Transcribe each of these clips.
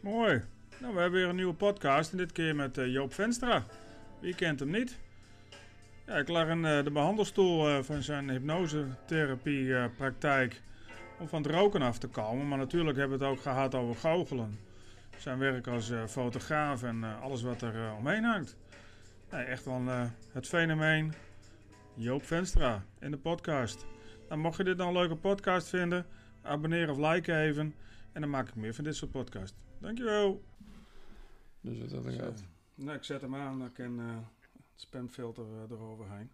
Mooi. Nou, we hebben weer een nieuwe podcast en dit keer met eh, Joop Venstra. Wie kent hem niet? Ja, ik lag in eh, de behandelstoel eh, van zijn hypnosetherapiepraktijk om van het roken af te komen. Maar natuurlijk hebben we het ook gehad over goochelen. Zijn werk als fotograaf en alles wat er omheen hangt. Nee, echt wel het fenomeen Joop Venstra in de podcast. Nou, mocht je dit nou een leuke podcast vinden, abonneer of like even. En dan maak ik meer van dit soort podcasts. Dankjewel. Dus wat dat gaat. Nou, ik zet hem aan, dan kan eh, het spamfilter eh, eroverheen.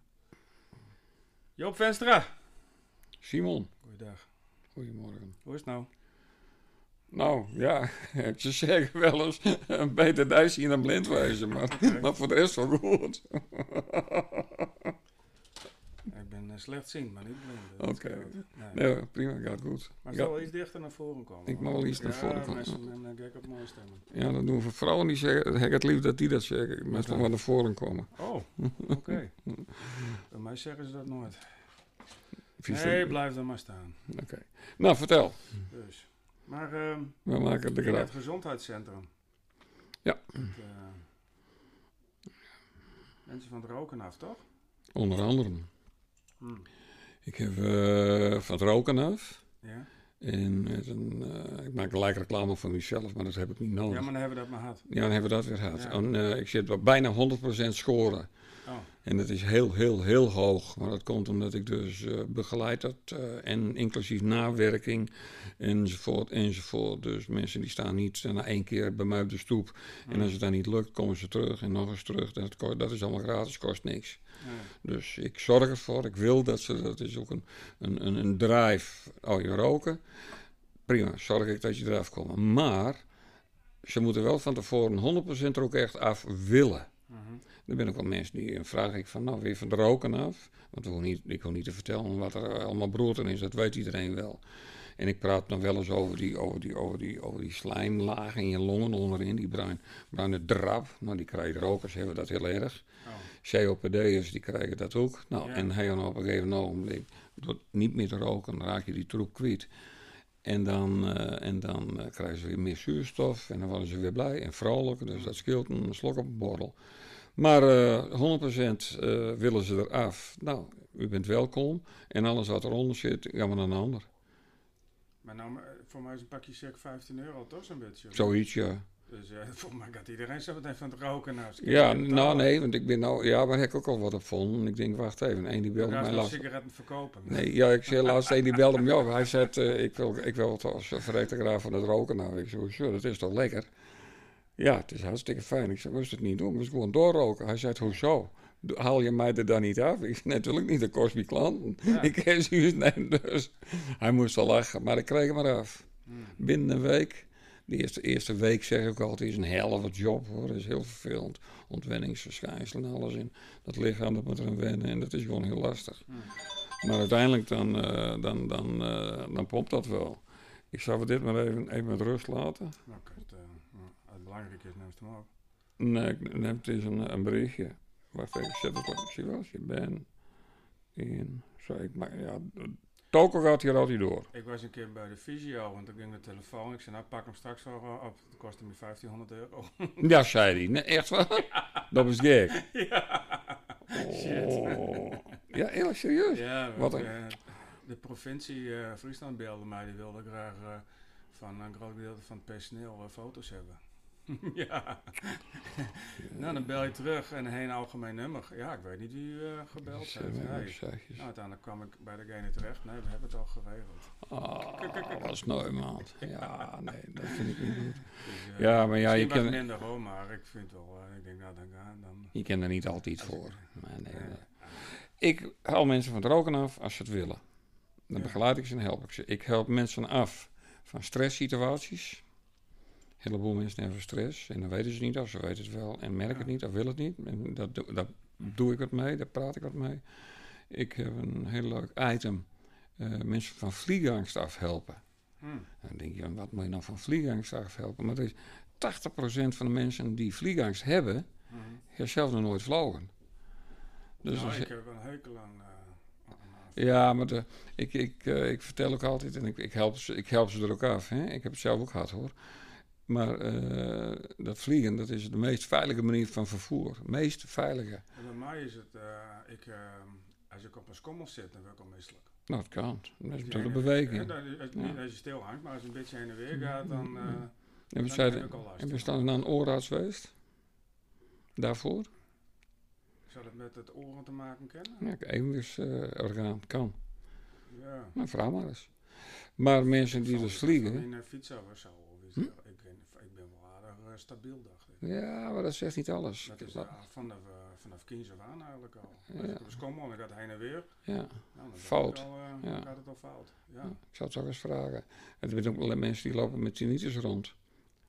Joop Venstra. Simon, Goeiedag. goedemorgen. Hoe is het nou? Nou, ja, ze zeggen wel eens een beter duisje dan blind wezen, maar, maar voor de rest wel goed. Ik ben uh, slechtziend, maar niet blind. Oké. Nee. Nee, prima, gaat goed. Maar Ja. zal wel iets dichter naar voren komen. Ik mag wel iets naar voren Ja, komen. mensen met een gek op mooie stemmen. Ja, dat doen we vrouwen die zeggen, ik het lief dat die dat zeggen, met van naar voren komen. Oh, oké. Bij mij zeggen ze dat nooit. Nee, blijf dan maar staan. Oké. Nou, vertel. Dus. Maar ehm We maken de in het gezondheidscentrum. Ja. Het, eh, mensen van het roken af, toch? Onder andere. Ik heb eh, van het roken af. Ja? En met een, eh, ik maak gelijk reclame voor mezelf, maar dat heb ik niet nodig. ja, maar dan hebben we dat maar gehad. Ja, dan hebben we dat weer gehad. Ja. En, eh, ik zit op bijna 100% scoren. Oh, En dat is heel, heel, heel hoog. Maar dat komt omdat ik dus eh, begeleid dat. eh, en inclusief nawerking enzovoort, enzovoort. Dus mensen die staan niet na één keer bij mij op de stoep. En als het dan niet lukt, komen ze terug en nog eens terug. Dat, kost- dat is allemaal gratis, kost niks. Dus ik zorg ervoor. Ik wil dat ze, dat is ook een, een, een, een drive. Oh, je roken. Prima, zorg ik dat je eraf komt. Maar ze moeten wel van tevoren 100% er ook echt af willen. Mhm. Er zijn ook wel mensen die en vraag ik van, nou, weer van de roken af? Want ik hoef niet, ik hoef niet te vertellen wat er allemaal brood in is, dat weet iedereen wel. En ik praat dan wel eens over die, over die, over die, over die slijmlaag in je longen onderin, die bruin, bruine drap. Nou, die krijgen rokers, hebben dat heel erg. Oh, COPD'ers, die krijgen dat ook. Nou, Ja. en hij dan op een gegeven ogenblik, door niet meer te roken, dan raak je die troep kwijt. En dan, eh, en dan eh, krijgen ze weer meer zuurstof en dan worden ze weer blij en vrolijk. Dus dat scheelt een slok op een borrel. Maar eh 100% eh, willen ze eraf. Nou, u bent welkom. En alles wat eronder zit, gaan we naar een ander. maar nou, voor mij is een pakje circa 15 euro, toch zo'n beetje? Zoiets, ja. Dus eh, volgens mij gaat iedereen zo meteen van het roken af. Ja, nou nee, want ik ben nou... Ja, maar heb ik ook al wat op vonden. En ik denk, wacht even. Eén die belde mij last. sigaretten verkopen. Nee, ja, ik zei laatst een die belde me op. Hij zei, eh, ik wil, ik wil het als verrekte graag van het roken. Nou, ik zei, hoezo, dat is toch lekker? Ja, het is hartstikke fijn. Ik zei, moest het niet doen, moest gewoon doorroken. Hij zei, hoezo? Haal je mij er dan niet af? Ik zei, natuurlijk niet, dat kost me klanten. Ja. Ik heb zoiets nemen, dus hij moest wel lachen. Maar ik kreeg hem eraf. Hmm. Binnen een week. De eerste, eerste week zeg ik altijd, is een helft job hoor. Dat is heel vervelend. Ontwenningsverschijnselen en alles in. Dat lichaam dat moet er wennen en dat is gewoon heel lastig. Hmm. Maar uiteindelijk dan, eh, dan, dan, eh, dan pompt dat wel. Ik zou dit maar even, even met rust laten ik het, eh, nou, als het belangrijk is, neem hem op. Nee, ik neem het eens een, een berichtje. Wacht even, ik zet het op. Zie wel, je bent in. Zo, ik maak, ja, Toko gaat hier altijd door. Ik was een keer bij de fysio, want toen ging de telefoon. Ik zei, nou pak hem straks wel eh, op. Het kostte me 1500 euro. Ja, zei hij. Nee, echt waar? Dat is gek. ja. Oh. Ja, heel serieus. Ja, Wat een- eh, de provincie eh, Friesland belde mij. Die wilde graag eh, van een groot gedeelte van het personeel foto's hebben. ja. nou, dan bel je terug en een algemeen nummer. Ja, ik weet niet wie u eh, gebeld heeft. Nee. je. Nou, uiteindelijk kwam ik bij degene terecht. Nee, we hebben het al geregeld. Ah, dat is nooit, man. Ja, nee, dat vind ik niet goed. Dus, eh, Ja, maar ja, je kan, minder hoor, maar ik vind wel, eh, ik denk nou dan dan... je kan er niet altijd voor. Maar nee, nee. Ik haal mensen van het roken af als ze het willen. Dan Ja. begeleid ik ze en help ik ze. Ik help mensen af van stresssituaties. Een heleboel mensen hebben stress en dan weten ze niet of ze weten het wel en merken het niet of willen het niet. En dat, doe- dat doe ik wat mee, daar praat ik wat mee. Ik heb een heel leuk item. eh, mensen van vliegangst afhelpen. hm, Dan denk je, wat moet je nou van vliegangst afhelpen? Maar er is 80% van de mensen die vliegangst hebben, hm. heeft zelf nog nooit vlogen. Dus nou, ik heb een hekel aan... eh, aan- ja, maar de, ik, ik, eh, ik vertel ook altijd, en ik, ik, help ze, ik help ze er ook af. Hè? Ik heb het zelf ook gehad hoor. Maar eh, dat vliegen, dat is de meest veilige manier van vervoer. Meest veilige. En bij mij is het, eh, ik, eh, als ik op een schommel zit, dan word ik al misselijk. Nou, het kan. Dat is door de beweging. dat is- als- je stil hangt, maar als je een beetje heen en weer gaat, dan, En we, dan zeiden, heb ik al last. en we staan naar een oorarts geweest. Daarvoor. Zou dat met het oren te maken kennen? Ja, evenwichtsorgaan kan. Ja. Nou, vraag maar eens. Maar mensen die dus vliegen. Een fiets over zo. Of iets. Hm? Ik, ben, ik ben wel aardig eh, stabiel, dacht ik. Ja, maar dat zegt niet alles. Dat is Dat- eh, vanaf, eh, vanaf kinds af aan eigenlijk al. Ja. Schommel en ik gaat heen en weer, ja. nou, dan, Fout. al, eh, Ja. dan gaat het al fout. Ja. Ja, ik zou het toch eens vragen. Er zijn ook mensen die lopen met tinnitus rond.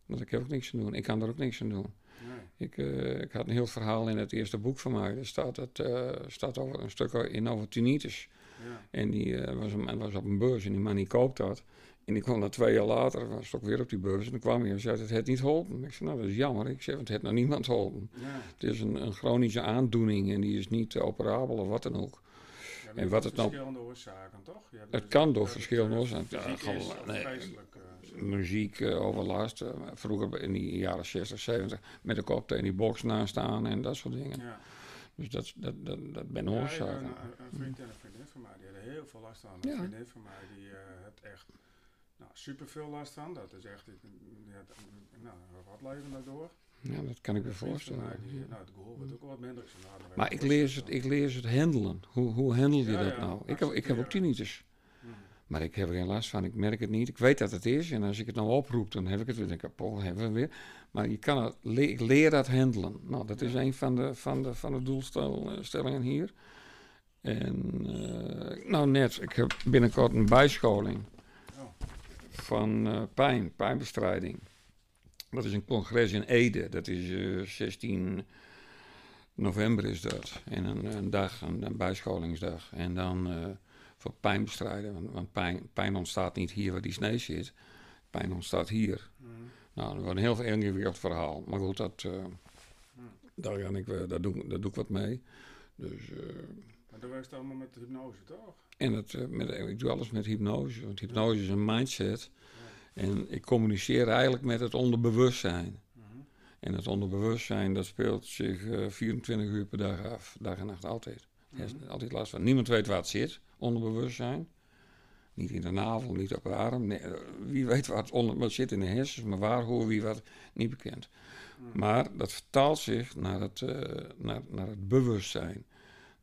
Want ik heb ook niks aan doen. Ik kan er ook niks aan doen. Nee. Ik, eh, ik had een heel verhaal in het eerste boek van mij. Er staat, het, eh, staat over een stuk in over tinnitus. Ja. En die eh, was, een, was op een beurs en die man die koopt dat. En die kwam na twee jaar later, was het ook weer op die beurs. En dan kwam hij en zei, het heeft niet geholpen. Ik zei, nou dat is jammer. Ik zei, want het heeft nog niemand geholpen. Ja. Het is een, een chronische aandoening en die is niet eh, operabel of wat dan ook. Ja, En wat het nou- Verschillende oorzaken, toch? Hebt Het dus- kan door het, verschillende eh, oorzaken. Ja, gewoon, nee. eh, muziek, eh, overlast. eh, vroeger in die jaren 60, 70 met de kop tegen die box naast staan en dat soort dingen. Ja. Dus dat, dat, dat, dat ben Ja, ik oorzaken. een, een vriend en een vriendin van mij, die hadden heel veel last van. Een Ja. vriendin van mij, die eh heeft echt nou, super veel last van. Dat is echt, had, nou, een rotleven daardoor. Ja, dat kan ik me voorstellen. die, nou, het gehoor wordt ook wat minder. Nou, Maar ik leer, het, ik leer het handelen. Hoe, hoe handel je Ja, dat ja, nou? Ik heb, ik heb ook tinnitus. Hm. Maar ik heb er geen last van. Ik merk het niet. Ik weet dat het is. En als ik het nou oproep, dan heb ik het weer. Dan denk ik, oh, hebben we weer. Maar je kan het, le- ik leer dat handelen. Nou, dat is Ja. een van de, van de, van de doelstellingen hier. En eh, nou net, ik heb binnenkort een bijscholing. Van eh, pijn, pijnbestrijding. Dat is een congres in Ede. Dat is eh, 16 november is dat. En een, een dag, een, een bijscholingsdag. En dan eh, voor pijn bestrijden. Want, want pijn, pijn ontstaat niet hier waar die snee zit. Pijn ontstaat hier. Hm. Nou, dat wordt een heel ingewikkeld verhaal. Maar goed, dat, eh, daar, ga ik, daar, doe, ik- daar doe ik wat mee. Dus, eh, Maar dat werkt allemaal met hypnose, toch? en dat, eh, met, ik doe alles met hypnose. Want hypnose is een mindset. En ik communiceer eigenlijk met het onderbewustzijn. Mhm. En het onderbewustzijn, dat speelt zich eh, 24 uur per dag af. Dag en nacht altijd. Er is Mhm. altijd last van. Niemand weet waar het zit, onderbewustzijn. Niet in de navel, niet op de arm. Nee, eh, wie weet wat, onder, wat zit in de hersens, maar waar, hoe, wie, wat, niet bekend. Mhm. Maar dat vertaalt zich naar het, eh, naar, naar het bewustzijn.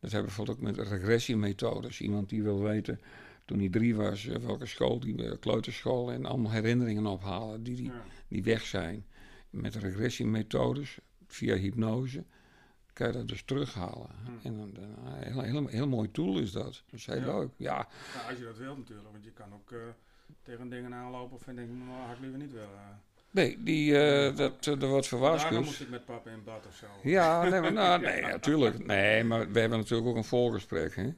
Dat hebben we bijvoorbeeld ook met regressiemethodes. Iemand die wil weten, toen hij drie was, eh, welke school, die eh, kleuterschool, en allemaal herinneringen ophalen die, die, weg zijn. Met regressiemethodes, via hypnose, kan je dat dus terughalen. Hm. En dan, dan, een heel, heel, heel mooi tool is dat. Dat is heel Ja. leuk. Ja, Nou, als je dat wilt natuurlijk, want je kan ook eh, tegen dingen aanlopen of denk ik, nou, had ik liever niet willen. Nee, die, eh, dat, eh, er wordt Daarom moest verwaarschuwd. ik met papa in bad of zo. Ja, nee, maar, nou, nee, natuurlijk. Nee, maar we hebben natuurlijk ook een voorgesprek. Hè?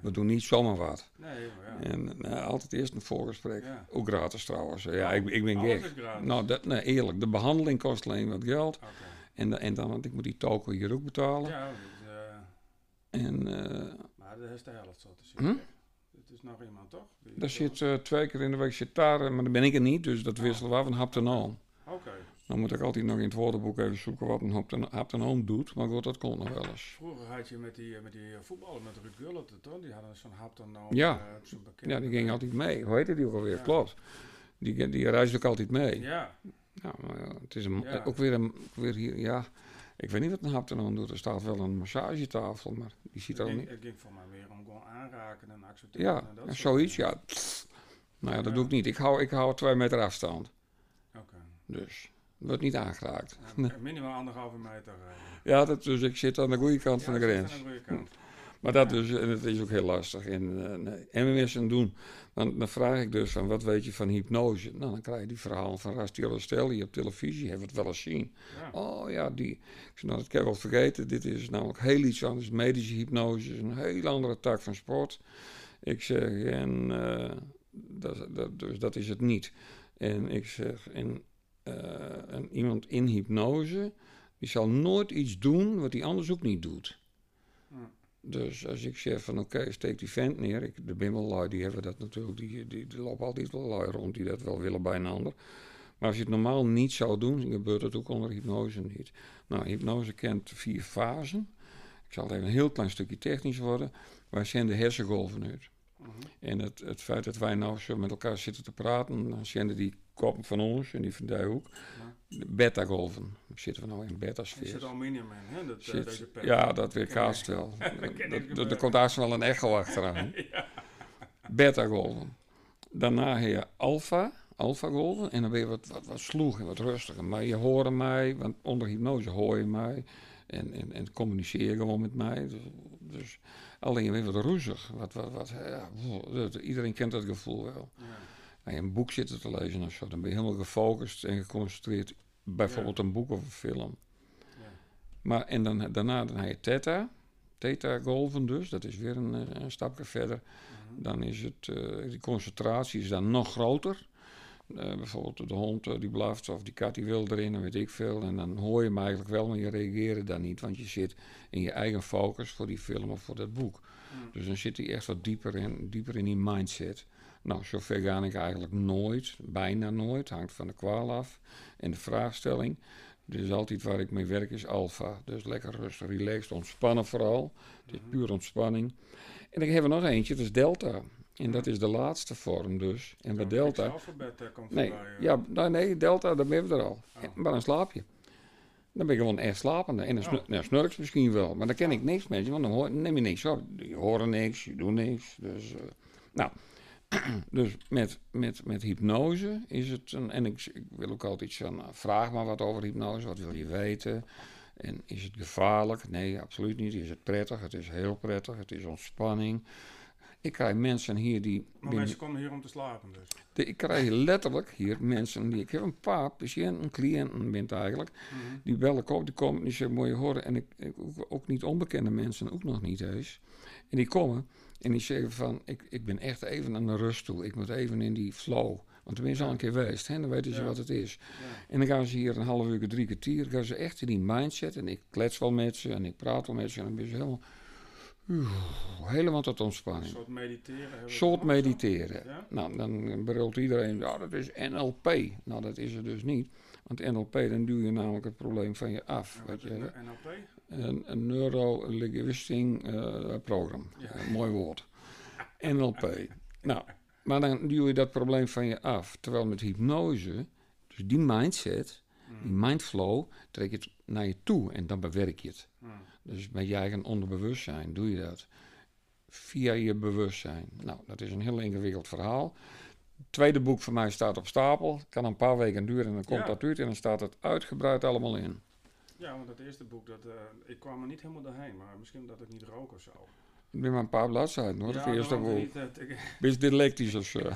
We doen niet zomaar wat. Nee, maar ja. En nou, altijd eerst een voorgesprek. Ja. Ook gratis trouwens. Ja, ik, ik ben gek. Nou, dat, nee, eerlijk. De behandeling kost alleen wat geld. En, en dan, want ik moet die toko hier ook betalen. Ja, dit, eh, En maar dat is de helft zo te zien. Hm? Is nog iemand toch? Die- daar zit eh, twee keer in de week zit daar, maar dan ben ik er niet. Dus dat wisselen we af ten oom. Oké. Dan moet ik altijd nog in het woordenboek even zoeken wat een hap ten, hap ten oom doet. Maar goed, dat komt nog wel eens. Vroeger had je met die, eh, met die eh, voetballer, met Ruud Gullit, toch? Die hadden zo'n haptonoom. Ja. op zo'n pakket. Ja, die ging altijd mee. Hoe heette die ook alweer? Ja. Klopt. Die, die reist ook altijd mee. Ja, Ja, maar ja, het is een, Ja. ook weer een, ook weer hier, ja. Ik weet niet wat een hap ten oom doet. Er staat wel een massagetafel, maar die ziet er ging, niet. het ging voor mij weer aanraken en accepteren. Ja, en dat en zoiets, dingen. ja. Pff. Nou ja, dat Ja. doe ik niet. Ik hou, ik hou twee meter afstand. Oké. Dus, wordt niet aangeraakt. Minimaal anderhalve meter. eh. Ja, dat, dus ik zit aan de goede kant Ja, van de grens. aan de goede kant. Maar dat dus, en het is ook heel lastig. En, eh, nee. en we moeten doen. Dan, dan vraag ik dus van, wat weet je van hypnose? Nou, dan krijg je die verhaal van Rastio Stelli op televisie. Hebben we het wel eens zien. Ja. Oh ja, die. Ik zei, nou, dat kan je wel vergeten. Dit is namelijk heel iets anders. Medische hypnose is een heel andere tak van sport. Ik zeg, en eh, dat, dat, dus dat is het niet. En ik zeg, en, eh, en iemand in hypnose, die zal nooit iets doen wat hij anders ook niet doet. Dus als ik zeg van oké, steek die vent neer. Ik, de bimmellui, die hebben dat natuurlijk, die, die, die lopen altijd wel lui rond die dat wel willen bij een ander. Maar als je het normaal niet zou doen, dan gebeurt het ook onder hypnose niet. Nou, hypnose kent vier fasen. Ik zal even een heel klein stukje technisch worden. Wij zenden hersengolven uit. Mhm. En het, het feit dat wij nou zo met elkaar zitten te praten, dan zenden die koppen van ons en die van ook. De beta-golven. Zitten we nou in Er beta-sfeer. zit aluminium in, hè? Dat, eh, Zit- deze ja, dat weer ken kaast ik. wel. Dat-. Er komt haast wel een echo achteraan. Beta-golven. Daarna heb je alfa, alfa-golven. En dan ben je wat, wat, wat sloeg en wat rustiger. Maar je hoorde mij, want onder hypnose hoor je mij. En, en, en communiceer gewoon met mij. Dus, dus alleen je bent wat roezig. Wat, wat, wat, ja, iedereen kent dat gevoel wel. Ja. Als je een boek zit te lezen of zo, dan ben je helemaal gefocust en geconcentreerd. Bijvoorbeeld een boek of een film. Ja. Maar en dan, daarna dan heb je theta. Theta golven dus, dat is weer een, eh, een stapje verder. Mhm. Dan is het, eh, die concentratie is dan nog groter. Eh, bijvoorbeeld de hond die blaft of die kat die wil erin en weet ik veel. En dan hoor je hem eigenlijk wel, maar je reageert dan niet. Want je zit in je eigen focus voor die film of voor dat boek. Mm. Dus dan zit hij echt wat dieper in, dieper in die mindset. Nou, zover ga ik eigenlijk nooit, bijna nooit, hangt van de kwaal af. En de vraagstelling, dus altijd waar ik mee werk is alfa. Dus lekker rustig, relaxed, ontspannen vooral. Het is puur ontspanning. En dan hebben we nog eentje, dat is delta. En dat is de laatste vorm dus. En bij delta... Alfabet komt Nee, voorbij, ja, nou, nee, delta, dan ben je er al. Oh. Maar dan slaap je. Dan ben je gewoon echt slapende. En dan, Oh. snurks misschien wel, maar dan ken ik niks met je, want dan hoor, neem je niks op. Je hoort niks, je doet niks. Dus, eh, nou, dus met, met, met hypnose is het een, en ik, ik wil ook altijd iets van, nou, vraag maar wat over hypnose, wat wil je weten? En is het gevaarlijk? Nee, absoluut niet. Is het prettig? Het is heel prettig. Het is ontspanning. Ik krijg mensen hier die. Maar mensen komen hier om te slapen dus. de- ik krijg letterlijk hier mensen die. Ik heb een paar patiënten, cliënten bent eigenlijk. Mhm. Die bellen op, die komen en die zeggen: je horen. En ik, ik, ook niet onbekende mensen, ook nog niet eens. En die komen en die zeggen: van, ik, ik ben echt even aan de rust toe. Ik moet even in die flow. Want ben je al een keer geweest, hè? dan weten ze Ja. wat het is. Ja. En dan gaan ze hier een half uur, drie kwartier, gaan ze echt in die mindset. En ik klets wel met ze en ik praat wel met ze. En dan ben ze helemaal, helemaal tot Een ontspanning. soort mediteren. soort mediteren. Ja? Nou, dan brult iedereen, ja, dat is NLP. Nou, dat is het dus niet. Want NLP, dan duw je namelijk het probleem van je af. Wat je, NLP? Een, een neuro-linguistic eh program. Ja. Een mooi woord. NLP. Nou, maar dan duw je dat probleem van je af. Terwijl met hypnose, dus die mindset, die Mm. mindflow, trek je het naar je toe en dan bewerk je het. Mm. Dus met je eigen onderbewustzijn doe je dat. Via je bewustzijn. Nou, dat is een heel ingewikkeld verhaal. Het tweede boek van mij staat op stapel. Kan een paar weken duren en dan komt Ja. dat uit. En dan staat het uitgebreid allemaal in. Ja, want dat eerste boek, dat, eh, ik kwam er niet helemaal doorheen, maar misschien dat ik niet rook of zo. Ik ben maar een paar bladzijden hoor. ja, dat eerste boek. eh, Best dyslectisch of zo.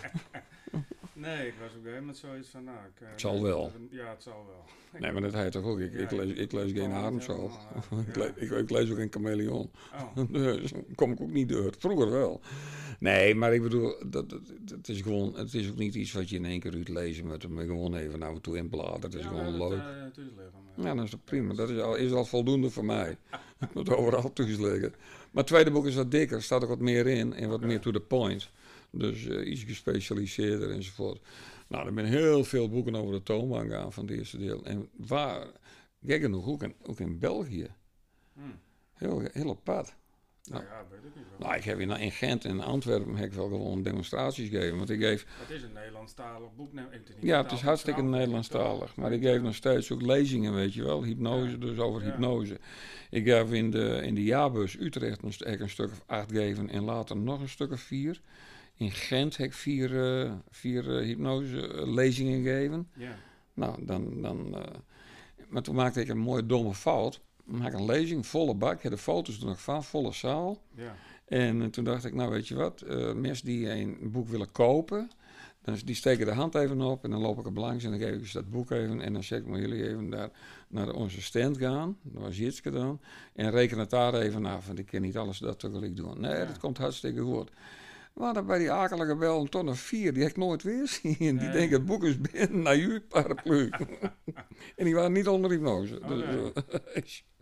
nee, ik was gegeven moment zoiets van, nou... Ik, eh, Het zal dat- wel. dat- Ja, het zal wel. Nee, maar dat heet toch ook. Ik, Ja, ik, lees, ik lees geen kwam adem niet zo. helemaal, ik, le- ik, ik lees ook geen chameleon. Oh, Dus kom ik ook niet door. Vroeger wel. Nee, maar ik bedoel, dat, dat, dat is gewoon, het is ook niet iets wat je in één keer uit lezen moet. Maar gewoon even af en toe inbladeren. Het is ja, gewoon dat, leuk. eh, liggen, Ja, dat is prima. Dat is al, is al voldoende voor mij. Ik moet overal toeleggen. Maar het tweede boek is wat dikker. Er staat ook wat meer in en wat meer to the point. Dus eh, iets gespecialiseerder enzovoort. Nou, er zijn heel veel boeken over de toonbank aan van het eerste deel. En waar, gek genoeg, ook in, ook in België. Hm. Heel, heel apart. Nou ja, weet ik niet wel. Nou, ik heb in, in Gent en Antwerpen heb ik wel gewoon demonstraties gegeven. Want ik geef, Het is een Nederlandstalig boek. Nee, het niet ja, het is hartstikke Nederlandstalig. Maar ik geef nog steeds ook lezingen, weet je wel. Hypnose, Ja. dus over Ja. hypnose. Ik heb in de, in de jaarbus Utrecht ik een stuk of acht gegeven en later nog een stuk of vier. In Gent heb ik vier, eh, vier eh, hypnose eh, lezingen gegeven. Ja. Nou, dan, dan, maar toen maakte ik een mooie domme fout. Maak ik een lezing, volle bak. Ik heb de foto's er nog van, volle zaal. Ja. En eh, toen dacht ik, nou weet je wat, eh, mensen die een boek willen kopen, dan, die steken de hand even op en dan loop ik er langs en dan geef ik ze dat boek even en dan zeg ik maar jullie even daar naar onze stand gaan, dat was Jitske dan, en reken het daar even af, want ik ken niet alles dat tegelijk doen. Nee, Ja. dat komt hartstikke goed. Maar dan bij die akelige bel een ton of vier, die heb ik nooit weer zien. Die Nee. denken, het boek is binnen, naar je paraplu. en die waren niet onder hypnose. Oh, dus, nee.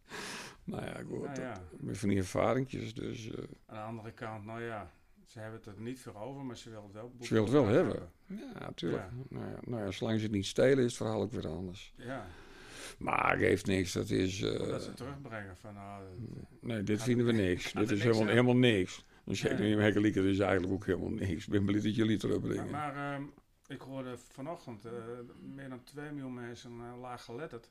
nou ja, goed. Nou ja. Met van die ervaringjes, dus... eh, Aan de andere kant, nou ja, Ze hebben het er niet voor over, maar ze willen het wel. Ze wil het wel hebben. Ja, natuurlijk. Ja. Nou, ja, nou ja, zolang ze het niet stelen, is het verhaal ook weer anders. Ja, Maar geeft niks, dat is... eh, omdat ze terugbrengen van. dat- nee, dit vinden we niks. Dit is niks helemaal, helemaal niks. Dan zeg ik Nee. niet, hekkelieken, dat is eigenlijk ook helemaal niks. Ik ben blij dat jullie terugbrengen. maar maar ehm, ik hoorde vanochtend eh, meer dan 2 miljoen mensen uh, laag geletterd.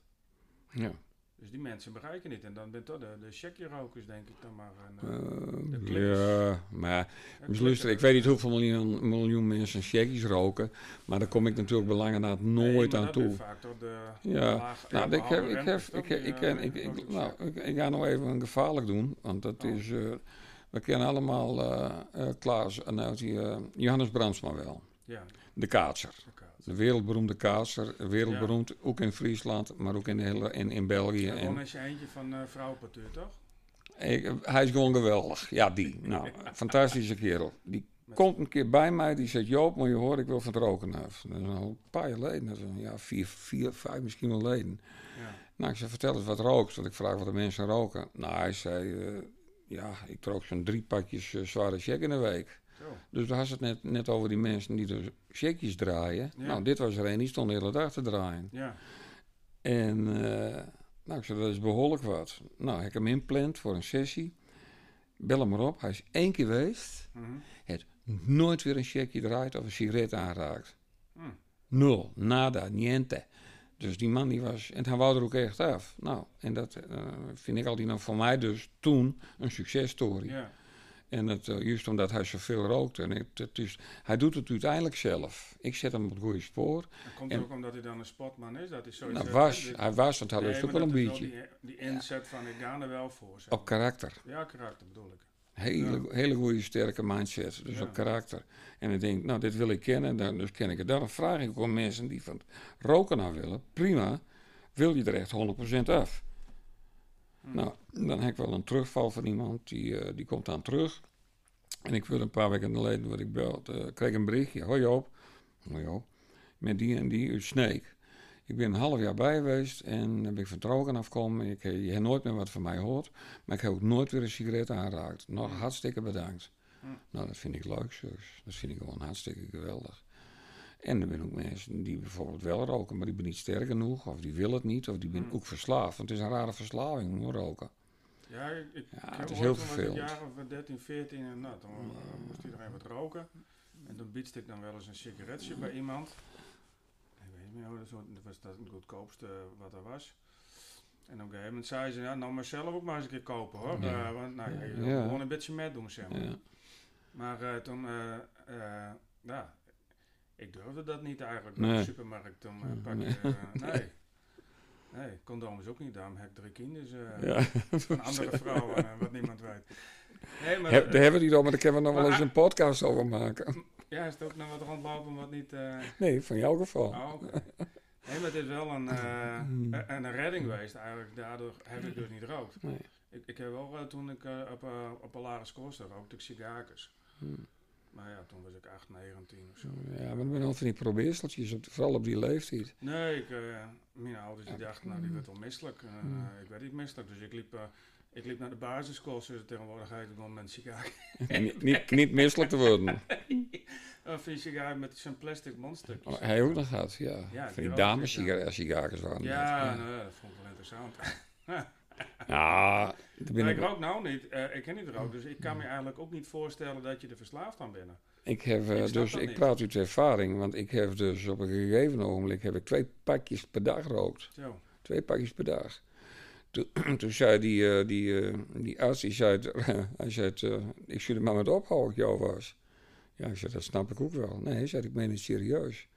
ja. Dus die mensen bereiken niet. En dan bent toch de, de checkje-rokers, denk ik dan maar. En, eh, Eh, de klikkers. ja, maar dus luister, ik weet niet hoeveel miljoen, miljoen mensen checkies roken, maar daar kom ik natuurlijk belangen na Nee, nooit aan dat toe. vaak door de Ja, laag- Nou, ik, heb, ik, heb, toch ik, die, ik, eh, ik, ik, nou, ik, ik ga nog even een gevaarlijk doen, want dat Oh. is, eh, we kennen allemaal eh eh, Klaas, en nou, die, eh, Johannes Brandsma wel, Ja, de kaatser. de kaart. De wereldberoemde kaatser, wereldberoemd, ook in Friesland, maar ook in, hele, in, in België. Ja, gewoon En, eens je eentje van uh, toch? ik, hij is gewoon geweldig, ja die, nou, fantastische kerel. Die komt een keer bij mij, die zegt, Joop, moet je horen, ik wil van het roken af. Dat is al een paar jaar geleden, dat is een jaar vier, vier, vijf misschien wel geleden. Ja. Nou, ik zei, vertel eens wat rookt. Want ik vraag wat de mensen roken. Nou, hij zei, eh, ja, ik rook zo'n drie pakjes eh, zware check in de week. Dus we hadden het net, net over die mensen die dus checkjes draaien. Ja. Nou, dit was er een, die stond de hele dag te draaien. Ja. En, eh, nou, ik zei, dat is behoorlijk wat. Nou, ik heb hem inplant voor een sessie. Bel hem maar op. Hij is één keer geweest. Mhm. Nooit weer een checkje draait of een sigaret aanraakt. Hm. Nul, nada, niente. Dus die man die was, en hij wou er ook echt af. Nou, en dat eh, vind ik altijd nou voor mij dus toen een successtory. Ja. En het, eh, juist omdat hij zoveel rookte. En het, het is, hij doet het uiteindelijk zelf. Ik zet hem op het goede spoor. Dat komt En- ook omdat hij dan een sportman is, dat hij zoiets Nou, was, dit- hij was, want hij Nee, lust ook wel een dat is beetje. Die, die inzet van ik ga er wel voor. zeg Op karakter. Ja, karakter bedoel ik. Hele, hele goede, sterke mindset. Dus Ja. op karakter. En ik denk, nou, dit wil ik kennen. En dan, dus ken ik het. Dan vraag ik ook mensen die van roken aan willen. Prima. Wil je er echt 100% af? Hm. Nou, dan heb ik wel een terugval van iemand. Die, eh, die komt dan terug. En ik wil een paar weken geleden, wat ik belde, eh, kreeg een berichtje. Hoi Joop. Hoi Joop. Met die en die uit Sneek. Ik ben een half jaar bij geweest en dan ben ik van roken afgekomen. Ik, heb- je hebt nooit meer wat van mij gehoord. Maar ik heb ook nooit weer een sigaret aanraakt. Nog Hm. hartstikke bedankt. Hm. Nou, dat vind ik leuk, zus. Dat vind ik gewoon hartstikke geweldig. En er zijn ook mensen die bijvoorbeeld wel roken, maar die zijn niet sterk genoeg. Of die willen het niet, of die zijn Hm. ook verslaafd. Want het is een rare verslaving, hoor, roken. Ja, ik, ik, Ja, het is heel ik of 13, 14 en nou, toen eh, moest iedereen wat roken. En toen biedste ik dan wel eens een sigaretje bij iemand. Ik weet niet meer, hoe dat was dat het goedkoopste wat er was. En op een gegeven moment zei ze, ja, nou maar zelf ook maar eens een keer kopen hoor. Ja. Eh, want nou, ja, je wil Ja. gewoon een beetje met doen, zeg maar. Ja. Maar eh, toen, eh, eh, ja, ik durfde dat niet eigenlijk. Nee. Naar de supermarkt toen eh, Nee. pak je, eh, nee. Nee, condooms ook niet, daarom heb ik drie kinderen. eh, Ja. van andere vrouwen, wat niemand weet. Nee, maar, He- Daar hebben we niet over, maar daar kunnen we nog wel eens een podcast over maken. ja, is het ook nog wat rondlopen wat niet... Nee, van jouw geval. oh. Nee, maar het is wel een, Hmm. een, een redding geweest eigenlijk. Daardoor heb ik dus niet. Nee. Ik, ik heb wel, toen ik op, op een zat, rookte ik sigaretjes. Hmm. Maar ja, toen was ik 8, 19 of zo. Ja, maar er zijn al van die probeerseltjes, vooral op die leeftijd. Nee, ik, eh, mijn ouders die dachten, nou die wordt wel misselijk. Eh, Hmm. ik werd niet misselijk, dus ik liep, eh, ik liep naar de basisschool, zoals het tegenwoordig heet, op sigaar. niet, niet, niet misselijk te worden. Of een sigaar met zo'n plastic mondstukjes. Oh, hij ook nog gehad, ja. Ja, van die die dames ja. waren Ja, nou, dat vond ik wel interessant. Ben ik ik, rook nou niet, eh, ik ken niet rook, dus ik kan me eigenlijk ook niet voorstellen dat je er verslaafd aan bent. ik heb, eh, Ik dus ik niet. praat uit ervaring, want ik heb dus op een gegeven ogenblik heb ik twee pakjes per dag gerookt. Zo. Twee pakjes per dag. Toen, toen zei die, eh, die, die arts, die zei, hij zei, ik zou er maar met ophouden, jou was. Ja, ik zei, dat snap ik ook wel. Nee, hij zei, ik meen het serieus.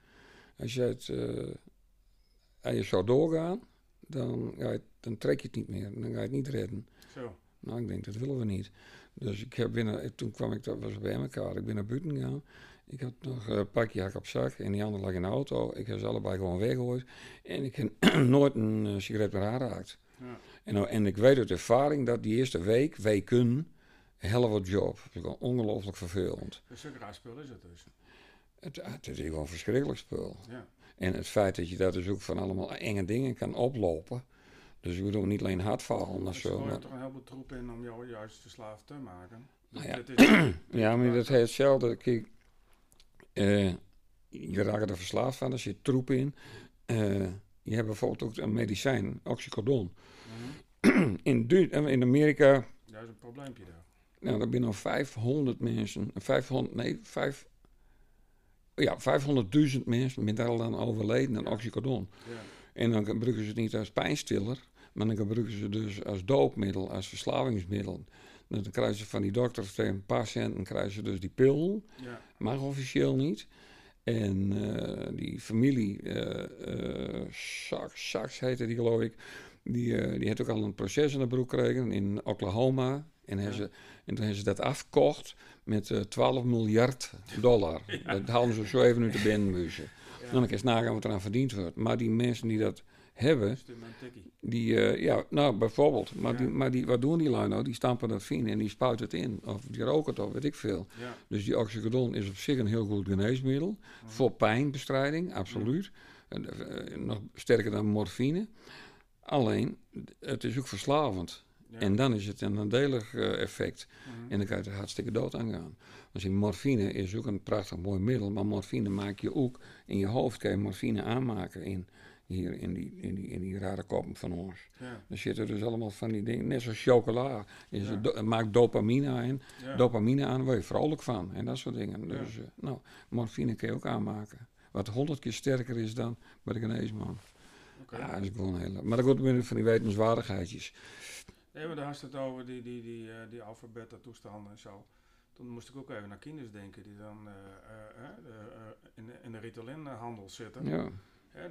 Hij zei, als je zou doorgaan, dan, ga je- dan trek je het niet meer. Dan ga je het niet redden. Zo. Nou, ik denk, dat willen we niet. Dus ik heb binnen, toen kwam ik, dat was bij elkaar, ik ben naar buiten gegaan. Ik had nog een pakje hak op zak en die andere lag in de auto. Ik heb ze allebei gewoon weggegooid. En ik heb nooit een eh, sigaret meer aanraakt. Ja. En, nou- en ik weet uit ervaring dat die eerste week, weken, hell of a job. Het is ongelooflijk vervelend. Een raar spul is het dus. Het, het is gewoon een verschrikkelijk spul. Ja. En het feit dat je daar dus ook van allemaal enge dingen kan oplopen. Dus ik bedoel niet alleen hartvallen of Dus er Maar, toch een heleboel troep in om jou juist verslaafd te maken. Nou ja. Het is- Ja, maar dat heet hetzelfde. Kijk, eh, je raakt er verslaafd van, er zit troep in. Eh, je hebt bijvoorbeeld ook een medicijn, oxycodon. Mhm. In, Du- eh, in Amerika, Dat is een probleempje daar. nou, daar binnen al 500 mensen, 500, nee, 5, ja, 500.000 mensen met daar al aan overleden aan oxycodon. Ja. En dan gebruiken ze het niet als pijnstiller, maar dan gebruiken ze dus als doopmiddel, als verslavingsmiddel. Dus dan krijgen ze van die dokter tegen centen krijgen ze dus die pil. Ja. Mag officieel niet. En eh, die familie, Sachs, Sachs heette die geloof ik, die, die heeft ook al een proces in de broek gekregen in Oklahoma. En, Ja. ze, en toen hebben ze dat afgekocht met eh 12 miljard dollar. Dat halen ze zo even uit de binnenmuizen. Ja. Dan kan je eens nagaan wat eraan verdiend wordt. Maar die mensen die dat hebben, die, eh, ja, nou bijvoorbeeld. Maar, Ja. die, maar die, wat doen die lui nou? Die stampen dat vin en die spuiten het in. Of die roken het of weet ik veel. Ja. Dus die oxycodon is op zich een heel goed geneesmiddel. Voor pijnbestrijding, absoluut. En, eh, nog sterker dan morfine. Alleen, het is ook verslavend. En dan is het een nadelig eh, effect. Mhm. En dan kan je er hartstikke dood aan gaan. Dus morfine is ook een prachtig mooi middel. Maar morfine maak je ook in je hoofd. Kan je morfine aanmaken in, hier in die, in, die, in die rare koppen van ons. Ja. Er zitten dus allemaal van die dingen. Net zoals chocola. Is Ja. het do- maakt dopamine aan. Ja. Dopamine aan, word je vrolijk van. En dat soort dingen. Dus, eh, nou, morfine kun je ook aanmaken. Wat honderd keer sterker is dan bij de geneesman. Oké. Ja, dat is gewoon heel... Maar dat komt weer van die wetenswaardigheidjes. Nee, maar daar had het over die, die, die, eh, die alfabeta-toestanden en zo. Toen moest ik ook even naar kinders denken die dan eh, in, de, in de Ritalin-handel zitten. Ja,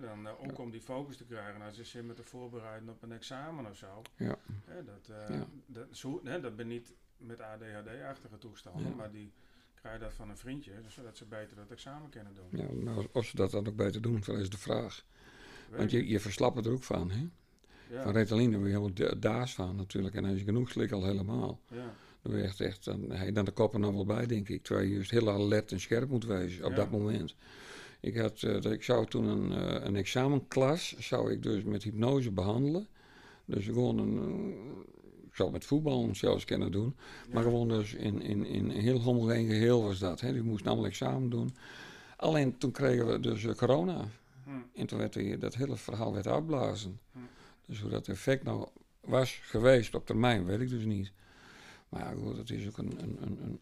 Dan, eh, ook om die focus te krijgen als ze zich met te voorbereiden op een examen of zo. ja. Dat, eh, Ja. dat, zo, hè, dat ben niet met ADHD-achtige toestanden, Ja. maar die krijgen dat van een vriendje, dus zodat ze beter dat examen kunnen doen. ja maar of ze dat dan ook beter doen, dat is de vraag. Weet Want je, je verslapt er ook van, hè? Van daar word je helemaal da- daas van natuurlijk. En als je genoeg slikt al helemaal. ja, Dan ben je echt, echt dan, dan de kop er nog wel bij, denk ik. Terwijl je juist heel alert en scherp moet wezen op dat moment. Ik, had, eh, dat ik zou toen een, eh, een examenklas, zou ik dus met hypnose behandelen. Dus gewoon een, eh, ik zou met voetbal zelfs kunnen doen. Maar gewoon dus in, in, in een heel homogeen geheel was dat. Hè. Die moest allemaal examen doen. Alleen toen kregen we dus corona. Hm. En toen werd die, dat hele verhaal werd afblazen. Hm. Dus hoe dat effect nou was geweest op termijn, weet ik dus niet. Maar ja, goed, het is ook een... een, een, een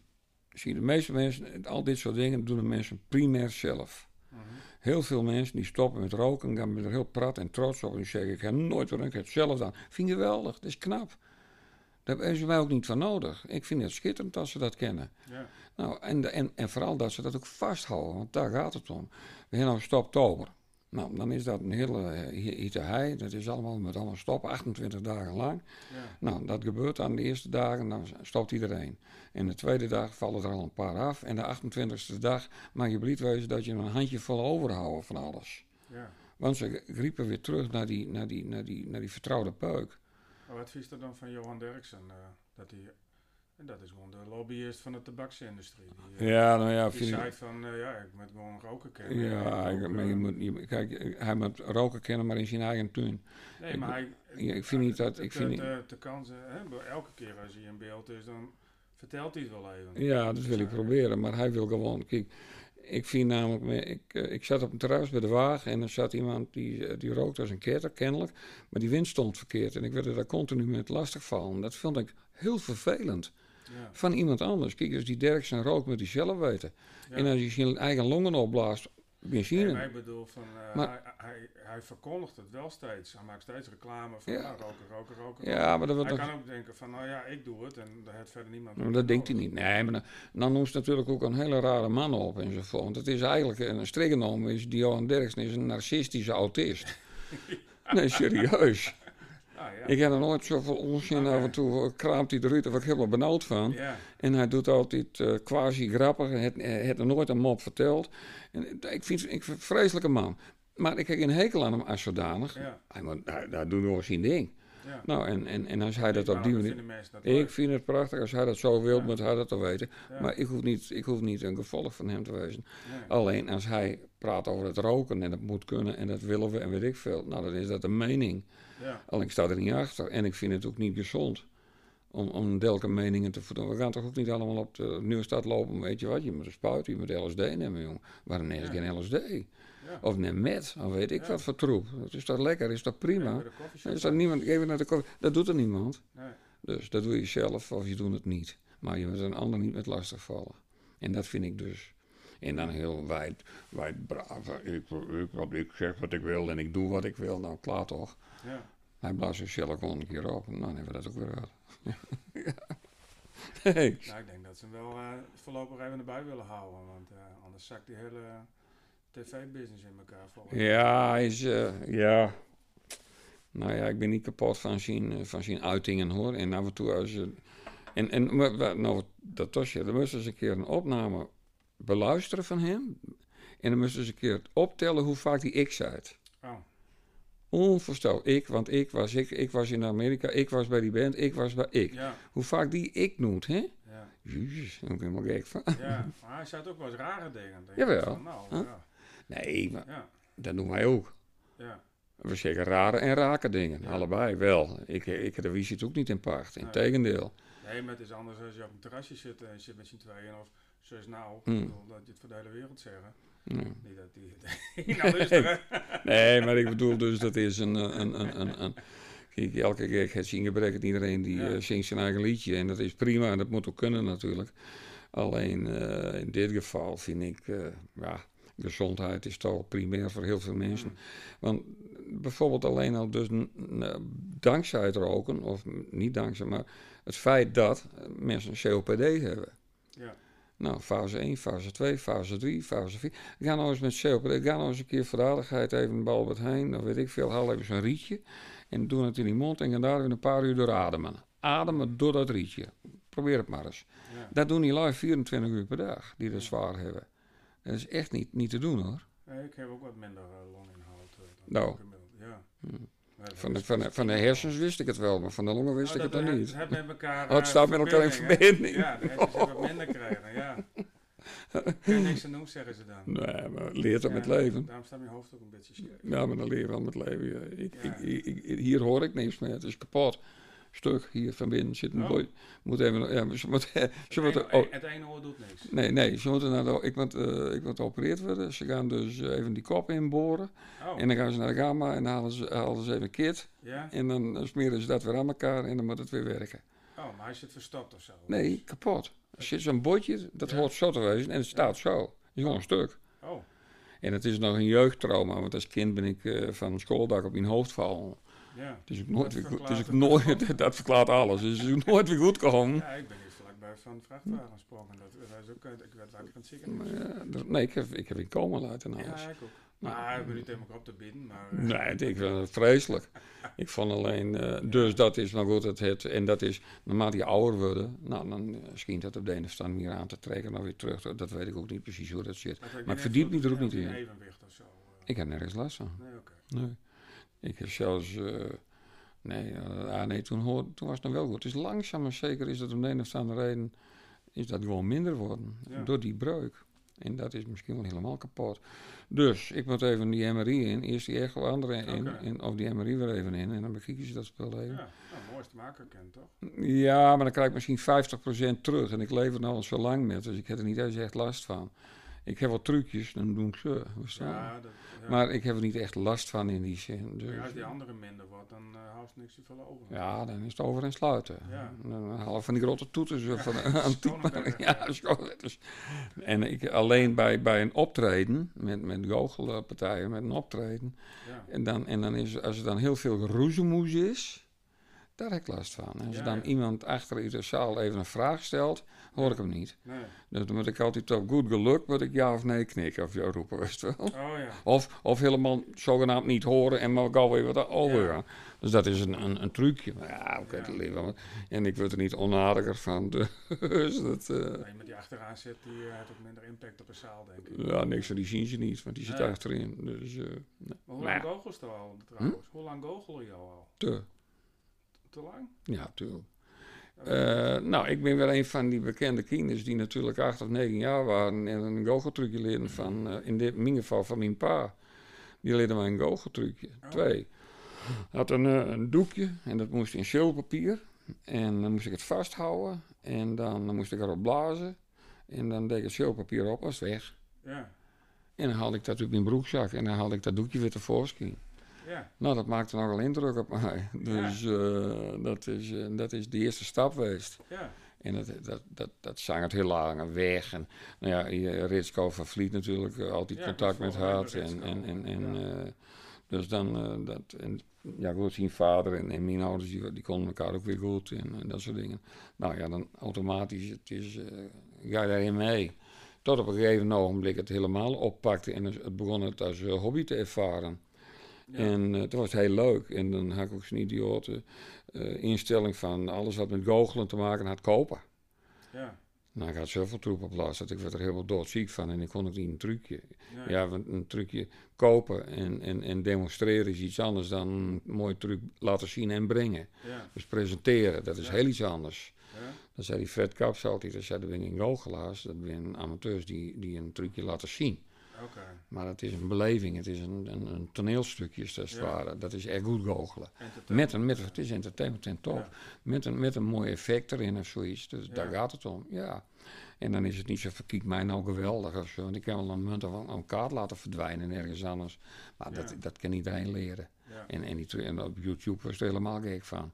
zie je, de meeste mensen, al dit soort dingen doen de mensen primair zelf. Heel veel mensen die stoppen met roken, gaan er heel prat en trots op en die zeggen: Ik heb nooit wat ik heb het zelf aan. Vind je geweldig, dat is knap. Daar hebben ze mij ook niet van nodig. Ik vind het schitterend als ze dat kennen. Ja, Nou, en, en, en vooral dat ze dat ook vasthouden, want daar gaat het om. We hebben nou stoptober. Nou, dan is dat een hele eh, hieterij. Dat is allemaal met allemaal stop, 28 dagen lang. ja, Nou, dat gebeurt dan de eerste dagen, dan stopt iedereen. En de tweede dag vallen er al een paar af. En de 28e dag mag je blied wezen dat je een handje vol overhoudt van alles. ja. Want ze griepen weer terug naar die, naar die, naar die, naar die vertrouwde peuk. Maar wat vies er dan van Johan Derksen? eh, dat, hij, en dat is gewoon de lobbyist van de tabaksindustrie. Die, eh, Ja, nou ja, die vind zei ik... van, eh, ja, ik moet gewoon roken kennen. Ja, ik- maar je eh, moet, je, kijk, hij moet roken kennen, maar in zijn eigen tuin. Nee, ik- maar hij... ja, ik vind niet dat- ik vind niet- De, de kansen, hè, elke keer als hij in beeld is, dan vertelt hij het wel even. Ja, dat wil ik proberen, maar hij wil gewoon. Kijk, ik vind namelijk, me- ik, ik zat op een terras bij de wagen en er zat iemand die, die rookte als een ketter, kennelijk. Maar die wind stond verkeerd en ik werd er daar continu met lastigvallen. Dat vond ik heel vervelend. Ja, Van iemand anders. Kijk, als die Derksen rookt, moet hij zelf weten. ja. En als hij zijn eigen longen opblaast, benzine. Nee, maar ik bedoel, van, eh, Maar- hij, hij, hij verkondigt het wel steeds. Hij maakt steeds reclame van Ja. nou, roken, roken, roken. ja, maar dat, Hij dat, kan ook denken van, nou ja, ik doe het en daar heeft verder niemand maar dat denkt hij niet. Nee, maar dan, dan noemt ze natuurlijk ook een hele rare man op enzovoort. Want het is eigenlijk een strikgenomen is die Johan Derksen is een narcistische autist. Nee, serieus. Ik heb er nooit zoveel onzin Oké. af en toe eh, kraamt hij eruit, daar word ik helemaal benauwd van. En hij doet altijd eh, quasi grappig, hij heeft- er nooit een mop verteld. En ik vind ik vind een vreselijke man. Maar ik heb een hekel aan hem als zodanig. Hij, hij, hij doet gewoon zijn ding. Ja. Nou, en, en, en als hij dat op die manier... Ik vind het prachtig, als hij dat zo wil, moet hij dat te weten. Maar ik hoef, niet, ik hoef niet een gevolg van hem te wezen. Alleen als hij praat over het roken en dat moet kunnen en dat willen we en weet ik veel. Nou, dan is dat een mening. ja, Alleen ik sta er niet achter en ik vind het ook niet gezond om, om delke meningen te voeden. We gaan toch ook niet allemaal op de Nieuwstad lopen, weet je wat, je moet een spuit, je moet LSD nemen, jongen. Waarom neem Ja. geen LSD? Ja. Of neem met, of weet ik Ja. wat voor troep. Dat is toch lekker, is toch prima? Is dat niemand, even naar de koffie, dat doet er niemand. Nee. Dus dat doe je zelf of je doet het niet. Maar je moet een ander niet met lastig vallen. En dat vind ik dus. En dan heel wijd, wijd braaf. Ik, ik, wat ik zeg wat ik wil en ik doe wat ik wil. Nou, klaar toch. Ja. Hij blaast zichzelf gewoon een keer op. Nou, dan hebben we dat ook weer. Hey. Nou, ik denk dat ze hem wel eh, voorlopig even erbij willen houden. Want eh, anders zakt die hele tv-business in elkaar mij. Ja, hij is, eh, ja. Nou ja, ik ben niet kapot van zijn, eh, van zijn uitingen hoor. En af en toe als je. En, en nou, dat was je. Dan moesten ze eens een keer een opname beluisteren van hem. En dan moesten ze een keer optellen hoe vaak die ik zei. Oh, Onvoorstelbaar. Ik, want ik was, ik, ik was in Amerika, ik was bij die band, ik was bij ik. ja, Hoe vaak die ik noemt, hè? ja, Jezus, daar ben ik helemaal gek van. ja. Maar hij zei ook wel eens rare dingen. Jawel. Van, nou, Huh? ja, Nee, maar ja, dat doen wij ook. ja. We zeggen rare en rake dingen. Ja. Allebei wel. Ik, ik wies het ook niet in pacht. Nee. Integendeel. Nee, maar het is anders als je op een terrasje zit en je zit met z'n tweeën of zus nou. Hmm. Ik bedoel, dat je het voor de hele wereld zeggen. Niet dat die... nou luisteren. Nee, maar ik bedoel dus, dat is een... een, een, een, een Kijk, elke keer gaat zien het iedereen die Ja. eh, zingt zijn eigen liedje. En dat is prima en dat moet ook kunnen natuurlijk. Alleen eh, in dit geval vind ik, eh, ja, gezondheid is toch primair voor heel veel mensen. Want bijvoorbeeld alleen al dus dankzij het roken, of niet dankzij, maar het feit dat mensen een COPD hebben. Ja, Nou, fase 1, fase 2, fase 3, fase 4. Ga nou eens met COPD, ga nou eens een keer aardigheid even bij Albert Heijn, of weet ik veel, haal even zo'n rietje en doe het in die mond en ga daar een paar uur door ademen. Ademen door dat rietje. Probeer het maar eens. ja. Dat doen die lui 24 uur per dag, die dat zwaar hebben. Dat is echt niet, niet te doen hoor. Nee, ik heb ook wat minder eh, longinhoud. eh, dan Nou. Ja. Hmm. Dat Van de, van, de, van de hersens wist ik het wel, maar van de longen wist Oh, ik het dat dan niet. Het met elkaar. Oh, het eh, staat met elkaar in hè? verbinding. Ja, hersens hebben wat minder krijgen, ja. Kun je niks aan doen, zeggen ze dan. Nee, maar leert Ja, met leven. Daarom staat mijn hoofd ook een beetje scheef. Ja, maar dan leer je wel met leven. Ja. ik, ik- hier hoor ik niks meer. Het is kapot. Stuk hier van binnen zit een Oh. boy. Moet even. Ja, ze moet, ze Het ene, oh, het ene oor doet niks. nee, nee, ze moeten naar de, ik, moet, eh, ik moet geopereerd worden. Ze gaan dus even die kop inboren. Oh, En dan gaan ze naar de gamma en dan halen ze, halen ze even een kit. ja? En dan eh, smeren ze dat weer aan elkaar en dan moet het weer werken. Oh, maar hij zit verstopt of zo. Nee, kapot. Er zit zo'n botje, dat Ja. hoort zo te wezen en het staat zo. Het is gewoon een stuk. Oh, En het is nog een jeugdtrauma, want als kind ben ik eh, van een schooldak op mijn hoofd vallen. Ja. Het is ook nooit Dat weer goed. Het is ook nooit, dat verklaart alles. Het is ook nooit weer goed gekomen. Ja, ik ben hier vlakbij van vrachtwagen gesprongen. Dat, dat is ook, ik werd wakker in het ziekenhuis. Ja, nee, ik heb, ik heb in coma laten en alles. Ja, ik ook. Nou, Maar ik ben niet helemaal op te bieden, maar... eh, Nee, ik vind het vreselijk. Ik vond alleen, eh, dus dat is maar goed, het, het, en dat is, naarmate je ouder wordt, nou, dan eh, schijnt dat op de ene stand meer aan te trekken, dan weer terug. Dat weet ik ook niet precies hoe dat zit. Maar ik verdiep me er ook niet in. evenwicht of zo. Ik heb nergens last van. Nee, oké. Nee. Ik heb zelfs, eh, nee, eh, ah, nee toen, hoor, toen was het nog wel goed. Dus langzaam maar zeker is dat om de een of andere reden, is dat gewoon minder worden. Ja. Door die breuk. En dat is misschien wel helemaal kapot. Dus ik moet even die MRI in. Eerst die echo andere in. En, of die MRI weer even in. En dan bekijken ze dat spel even. Ja, Ja. nou, mooiste maken kent toch? maar dan krijg ik misschien 50% terug. En ik leef er nou al zo lang met. Dus ik heb er niet eens echt last van. Ik heb wel trucjes, dan doe ik ze. verstaan? Ja, dat, ja. Maar ik heb er niet echt last van in die zin. Dus, Maar als die andere minder wordt, dan uh, houdt niks te veel over. Ja, dan is het over en sluiten. Ja. Dan halen van die grote toeters Ja, van schoonletters, ja, ja. schoonletters. En ik, alleen bij, bij een optreden, met, met goochelpartijen, met een optreden. Ja. En dan, en dan is, als er dan heel veel geroezemoes is, daar heb ik last van. Als Ja, dan ja. iemand achter in de zaal even een vraag stelt, hoor ik hem niet. Nee. Dus dan moet ik altijd op good geluk, moet ik ja of nee knikken of jou roepen, weet wel. Oh ja. Of, of helemaal zogenaamd niet horen en maar gauw weer wat over. Dus dat is een, een, een trucje. Maar ja, oké, dat leven. En ik word er niet onaardiger van. Dus dat, eh, Maar iemand die achteraan zit, die uh, heeft ook minder impact op een zaal, denk ik. ja, niks van die zien ze niet, want die zit achterin. Dus eh, nee. Maar hoe lang ja, goochels je al trouwens? Hoe lang goochel je al? te. Te lang? Ja, tuurlijk. Eh, nou, ik ben weer een van die bekende kinders die natuurlijk acht of negen jaar waren en een goocheltrucje leren van, eh, in dit in geval van mijn pa. Die leerde mij een goocheltrucje. Oh. Twee. Had een, eh, een doekje en dat moest in zilverpapier. En dan moest ik het vasthouden. En dan moest ik erop blazen. En dan deed ik het showpapier op, was weg. Ja. En dan haalde ik dat uit mijn broekzak. En dan haalde ik dat doekje weer tevoorschijn. Ja. Nou, dat maakte nogal indruk op mij. Dus eh, dat, is, eh, dat is de eerste stap geweest. Ja. En dat, dat, dat, dat zang het heel lang weg. En nou ja, je- Ritsko van Vliet natuurlijk eh, altijd contact met bij En, en, en, en, Ja. dus dan, dat, en, ja goed, zijn vader en, en mijn ouders, die, die konden elkaar ook weer goed en, en dat soort dingen. Nou ja, dan automatisch, het is, ga je daarin mee. Tot op een gegeven ogenblik het helemaal oppakte en het begon het als hobby te ervaren. Ja. En eh, toen was het heel leuk. En dan had ik ook zo'n idiote eh, instelling van alles wat met goochelen te maken had kopen. ja. Nou, ik had zoveel troep op last dat ik werd er helemaal doodziek van. En ik kon ook niet een trucje. Ja, want een trucje kopen en, en, en demonstreren is iets anders dan een mooi truc laten zien en brengen. Ja. Dus presenteren, dat is heel iets anders. Ja. Dan zei die Fred Kaps altijd, dat zei, dat ben ik goochelaars. Dat ben amateurs die, die een trucje laten zien. Maar het is een beleving, het is een, een, een toneelstukje, als het Ja. ware. Dat is echt goed goochelen. Met een, met, het is entertainment en top. Ja. Met, een, met een mooi effect erin of zoiets. Dus Ja. daar gaat het om, ja. En dan is het niet zo verkiek mij nou geweldig of zo. Want ik kan wel een munt of een, een kaart laten verdwijnen ergens anders. Maar dat, dat kan iedereen leren. En, en, die, en op YouTube was er helemaal gek van.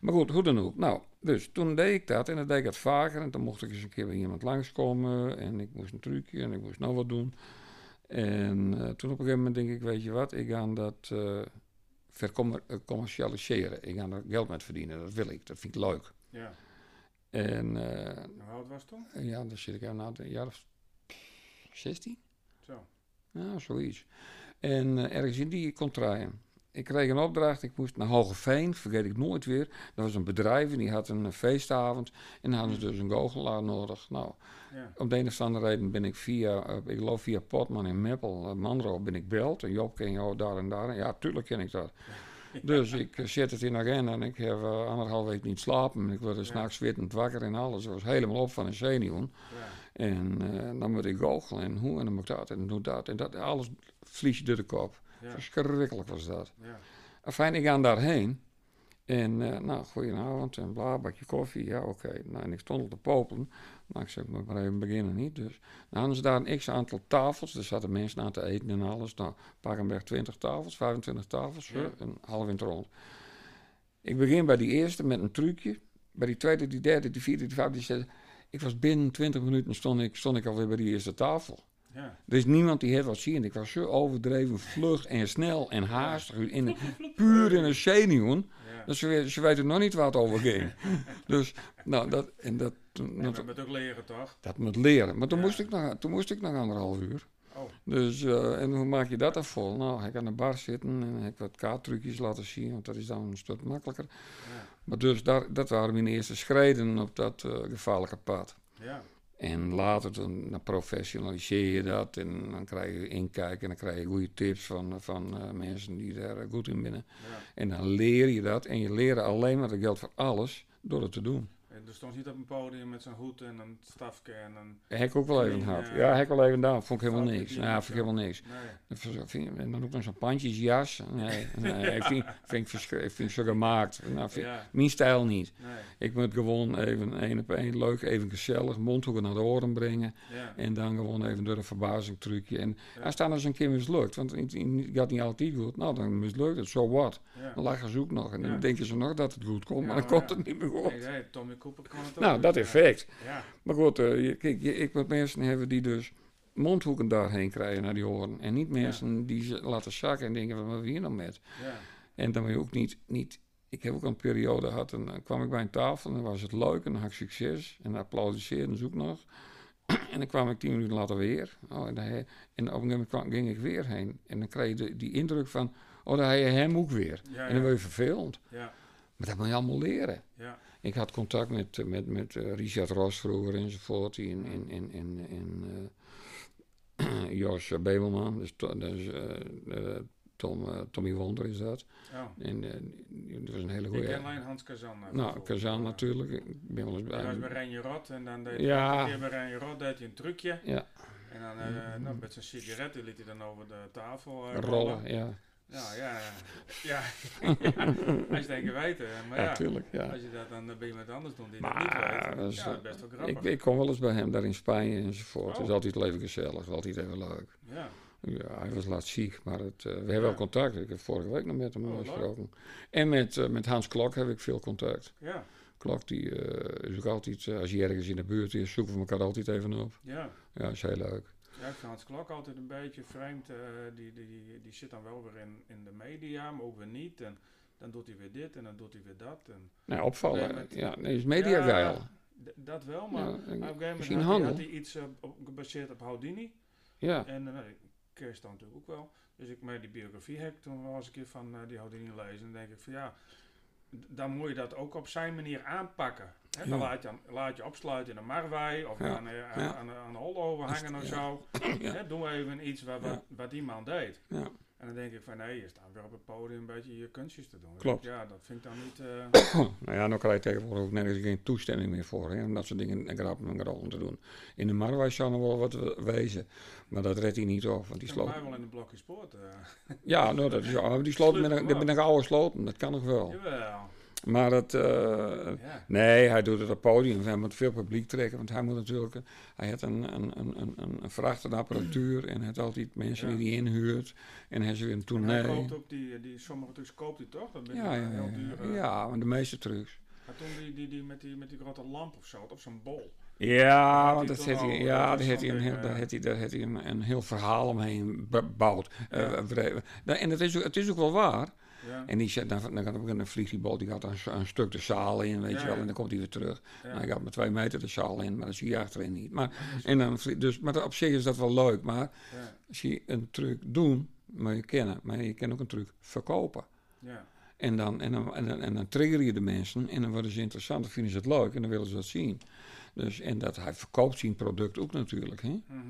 Maar goed, hoe dan ook. Nou, dus toen deed ik dat en dan deed ik het vaker. En toen mocht ik eens een keer bij iemand langskomen. En ik moest een trucje en ik moest nou wat doen. En eh, toen op een gegeven moment denk ik, weet je wat, ik ga dat eh vercommercialiseren. Ik ga er geld met verdienen, dat wil ik, dat vind ik leuk. Ja. En eh, Hoe oud was het toen? ja, dan zit ik na een jaar of 16? Zo. Ja, zoiets. En eh, ergens in die contraien. Ik kreeg een opdracht, ik moest naar Hogeveen, vergeet ik nooit weer. Dat was een bedrijf en die had een eh, feestavond en dan hadden ze dus een goochelaar nodig. Nou, Ja. op de een of andere reden ben ik via, eh, ik geloof via Potman in Meppel, uh, Manro, ben ik beld. En Job ken jou daar en daar. En ja, tuurlijk ken ik dat. Dus ik eh, zet het in agenda en ik heb eh, anderhalf week niet slapen. Ik word er Ja. s'nachts zittend wakker en alles. Ik was helemaal op van een zenuwen. Ja. En eh, dan moet ik goochelen en hoe en dan moet ik dat en doe dat. En dat, alles vlies je door de kop. Ja. Verschrikkelijk was dat. Ja. Fijn, ik ga daarheen. En eh, nou, goedenavond en bla, bakje koffie. Ja, oké. Nou, en ik stond op de popelen. Nou, ik zeg, maar maar even beginnen niet. Dus dan hadden ze daar een x-aantal tafels. Er zaten mensen aan te eten en alles. Nou, Pakenberg 20 tafels, 25 tafels. Ja. een half in het rond. Ik begin bij die eerste met een trucje. Bij die tweede, die derde, die vierde, die vijfde. Die zesde. Ik was binnen 20 minuten stond ik, stond ik alweer bij die eerste tafel. Ja. Er is niemand die het wat zien. Ik was zo overdreven vlug en snel en haastig. In puur in een zenuwen. Ja. Dus ze, ze weten nog niet waar het over ging. dus, nou, dat, en dat, En dat, het ook leren, toch? dat moet leren. Maar toen, Ja. moest ik nog, toen moest ik nog anderhalf uur. Oh. Dus, eh, en hoe maak je dat dan vol? Nou, ik aan de bar zitten en ik wat kaarttrucjes laten zien, want dat is dan een stuk makkelijker. Ja. Maar dus daar, dat waren mijn eerste schreden op dat eh, gevaarlijke pad. Ja. En later dan, dan professionaliseer je dat en dan krijg je inkijk en dan krijg je goede tips van, van eh, mensen die daar eh, goed in binnen. Ja. En dan leer je dat en je leert alleen maar, dat geldt voor alles, door het te doen. En er stond niet op een podium met zijn hoed en een stafje en een... Heb ik ook wel even gehad. ja. Ik wel even gedaan. Vond ik helemaal niks. Ja, vond ik helemaal niks. Nee. En dan ook nog zo'n pandjesjas. Nee, nee ik vind, vind, ik verschri- ik vind zo gemaakt. Nou, vind, Ja. Mijn stijl niet. Nee. Ik moet gewoon even één op één leuk, even gezellig, mondhoeken naar de oren brengen. Ja. En dan gewoon even door een verbazing trucje. En Ja. als eens een keer mislukt, want het gaat niet altijd goed, nou dan mislukt het, zo wat. Dan lachen ze ook nog. En dan denken ze nog dat het goed komt, maar dan komt het niet meer goed. Nee, nee, Tommy Cooper kan het ook. Nou, dat effect. Ja. Maar goed, eh, je- kijk, je, ik moet mensen hebben die dus mondhoeken daarheen krijgen naar die horen. En niet mensen die ze laten zakken en denken, wat we hier nou met? Ja. En dan moet je ook niet, niet... Ik heb ook een periode gehad en dan kwam ik bij een tafel en dan was het leuk en dan had ik succes. En dan applaudisseerden ze ook nog. en dan kwam ik tien minuten later weer. Oh, en, dan, en op een gegeven moment kwam- ging ik weer heen. En dan kreeg je de- die indruk van, oh, dan heb je hem ook weer. Ja, En dan word je vervelend. Ja. Maar dat moet je allemaal leren. Ja. Ik had contact met, met, met eh, Richard Ros vroeger enzovoort. die In, in, in, in, in eh, Jos Bebelman. Dus, dus eh, Tom, Tommy Wonder is dat. Oh. En dat was een hele Ik goede... ken alleen Hans Kazan. Nou, Kazan natuurlijk. Ik ben wel eens Hij was bij bij... Renje Rot en dan deed Ja. hij bij Renje Rot deed hij een trucje. Ja, En dan eh, nou, met zijn sigaret liet hij dan over de tafel eh, rollen, ja. Nou ja, ja, als je denkt weten. Maar Ja, ja, tuurlijk. Ja. als je dat dan bij iemand anders doet die dat niet Maar weet, ja, wel- dat is best wel grappig. Ik, ik kom wel eens bij hem daar in Spanje enzovoort. Het is Oh. altijd even gezellig, altijd even leuk. ja, Ja, hij was laatst ziek, maar het, eh, we hebben Ja. wel contact. Ik heb vorige week nog met hem Oh, gesproken. En met, eh, met Hans Klok heb ik veel contact. ja, Klok die eh, is ook altijd, als hij ergens in de buurt is, zoeken we elkaar altijd even op. ja. Ja, is heel leuk. Ja, ik vind Hans Klok altijd een beetje vreemd. eh, die, die, die, zit dan wel weer in, in de media, maar ook weer niet. En dan doet hij weer dit en dan doet hij weer dat. En, Nou, opvallen. Met- ja, nee, is media geil. dat wel, maar Ja, op een gegeven moment misschien had hij, iets eh, op, gebaseerd op Houdini. Ja, En uh, Kees dan natuurlijk ook wel. Dus ik met die biografie heb toen wel eens een keer van die Houdini lezen. En dan denk ik van ja, dan moet je dat ook op zijn manier aanpakken. Dan Ja. laat je, laat je opsluiten in een marwei of Ja. aan, eh, aan, Ja. aan, aan de hol overhangen of zo. Doe even iets wat, wat, wat die man deed. En dan denk ik van nee, je staat weer op het podium een beetje je kunstjes te doen. Klopt. Ja, dat vind ik dan niet... eh, nou ja, dan krijg je tegenwoordig ook nergens geen toestemming meer voor. Hè, om dat soort dingen en grappen en grappen te doen. In de nog wel wat we- wezen. Maar dat redt hij niet op. Want die sloot. mij wel in een blokje sport. eh. Ja, nou, dat is, ja, maar die sloot met een, met een oude sloten. Dat kan nog wel. Jawel. Maar dat, eh, Ja. nee, hij doet het op podium. Hij moet veel publiek trekken, want hij moet natuurlijk, hij heeft een, een, een, een, een, vrachtende apparatuur en hij heeft altijd mensen Ja. die hij inhuurt. En hij is weer een En hij tournee. koopt ook die, die, sommige trucs koopt hij toch? Dat Ja, ja, heel ja, duur. eh. ja, maar de meeste trucs. Maar toen die, die, die, met, die, met die grote lamp of zo, of zo'n bol. Ja, want dat heeft hij, ja, dat daar heeft hij, een, heel, daar eh. heeft hij, daar heeft hij een, een heel verhaal omheen gebouwd. Eh, Ja. en het is, ook- het is ook wel waar. Ja, En die zet, dan, dan, gaat, dan vliegt die bal, die gaat een, een stuk de zaal in, weet Ja, je wel, en dan komt hij weer terug. Nou, hij gaat met twee meter de zaal in, maar dat zie je achterin niet. Maar, en dan, dus, maar op zich is dat wel leuk, maar als je een truc doen, moet je kennen, maar je kan ook een truc verkopen. ja, En dan, en, dan, en, dan, en dan trigger je de mensen en dan worden ze interessant, dan vinden ze het leuk en dan willen ze dat zien. Dus, en dat hij verkoopt zijn product ook natuurlijk. Hè? mhm,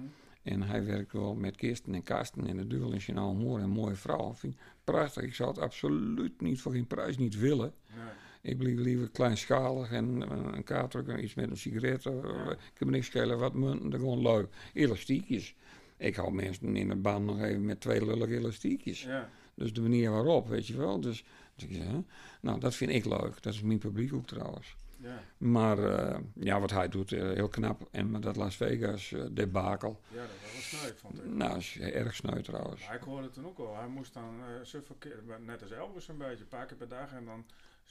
En hij werkt wel met Kirsten en Karsten en de duel is een mooie en mooie vrouw. Vind ik prachtig. Ik zou het absoluut niet voor geen prijs niet willen. nee, Ik blijf liever kleinschalig en eh, een kaartdruk, iets met een sigaret. eh, Ja. Ik heb niks schelen, wat munten, dat gewoon leuk. Elastiekjes. Ik hou mensen in de baan nog even met twee lullige elastiekjes. ja, Dus de manier waarop, weet je wel. Dus, dus ik zeg, nou, dat vind ik leuk. Dat is mijn publiek ook trouwens. Ja, Maar eh, ja, wat hij doet, eh, heel knap. En met dat Las Vegas eh, debakel, ja, dat was wel sneu, vond ik. nou, is erg sneu trouwens. Maar ik hoorde toen ook al, hij moest dan uh, net als Elvis een beetje, een paar keer per dag en dan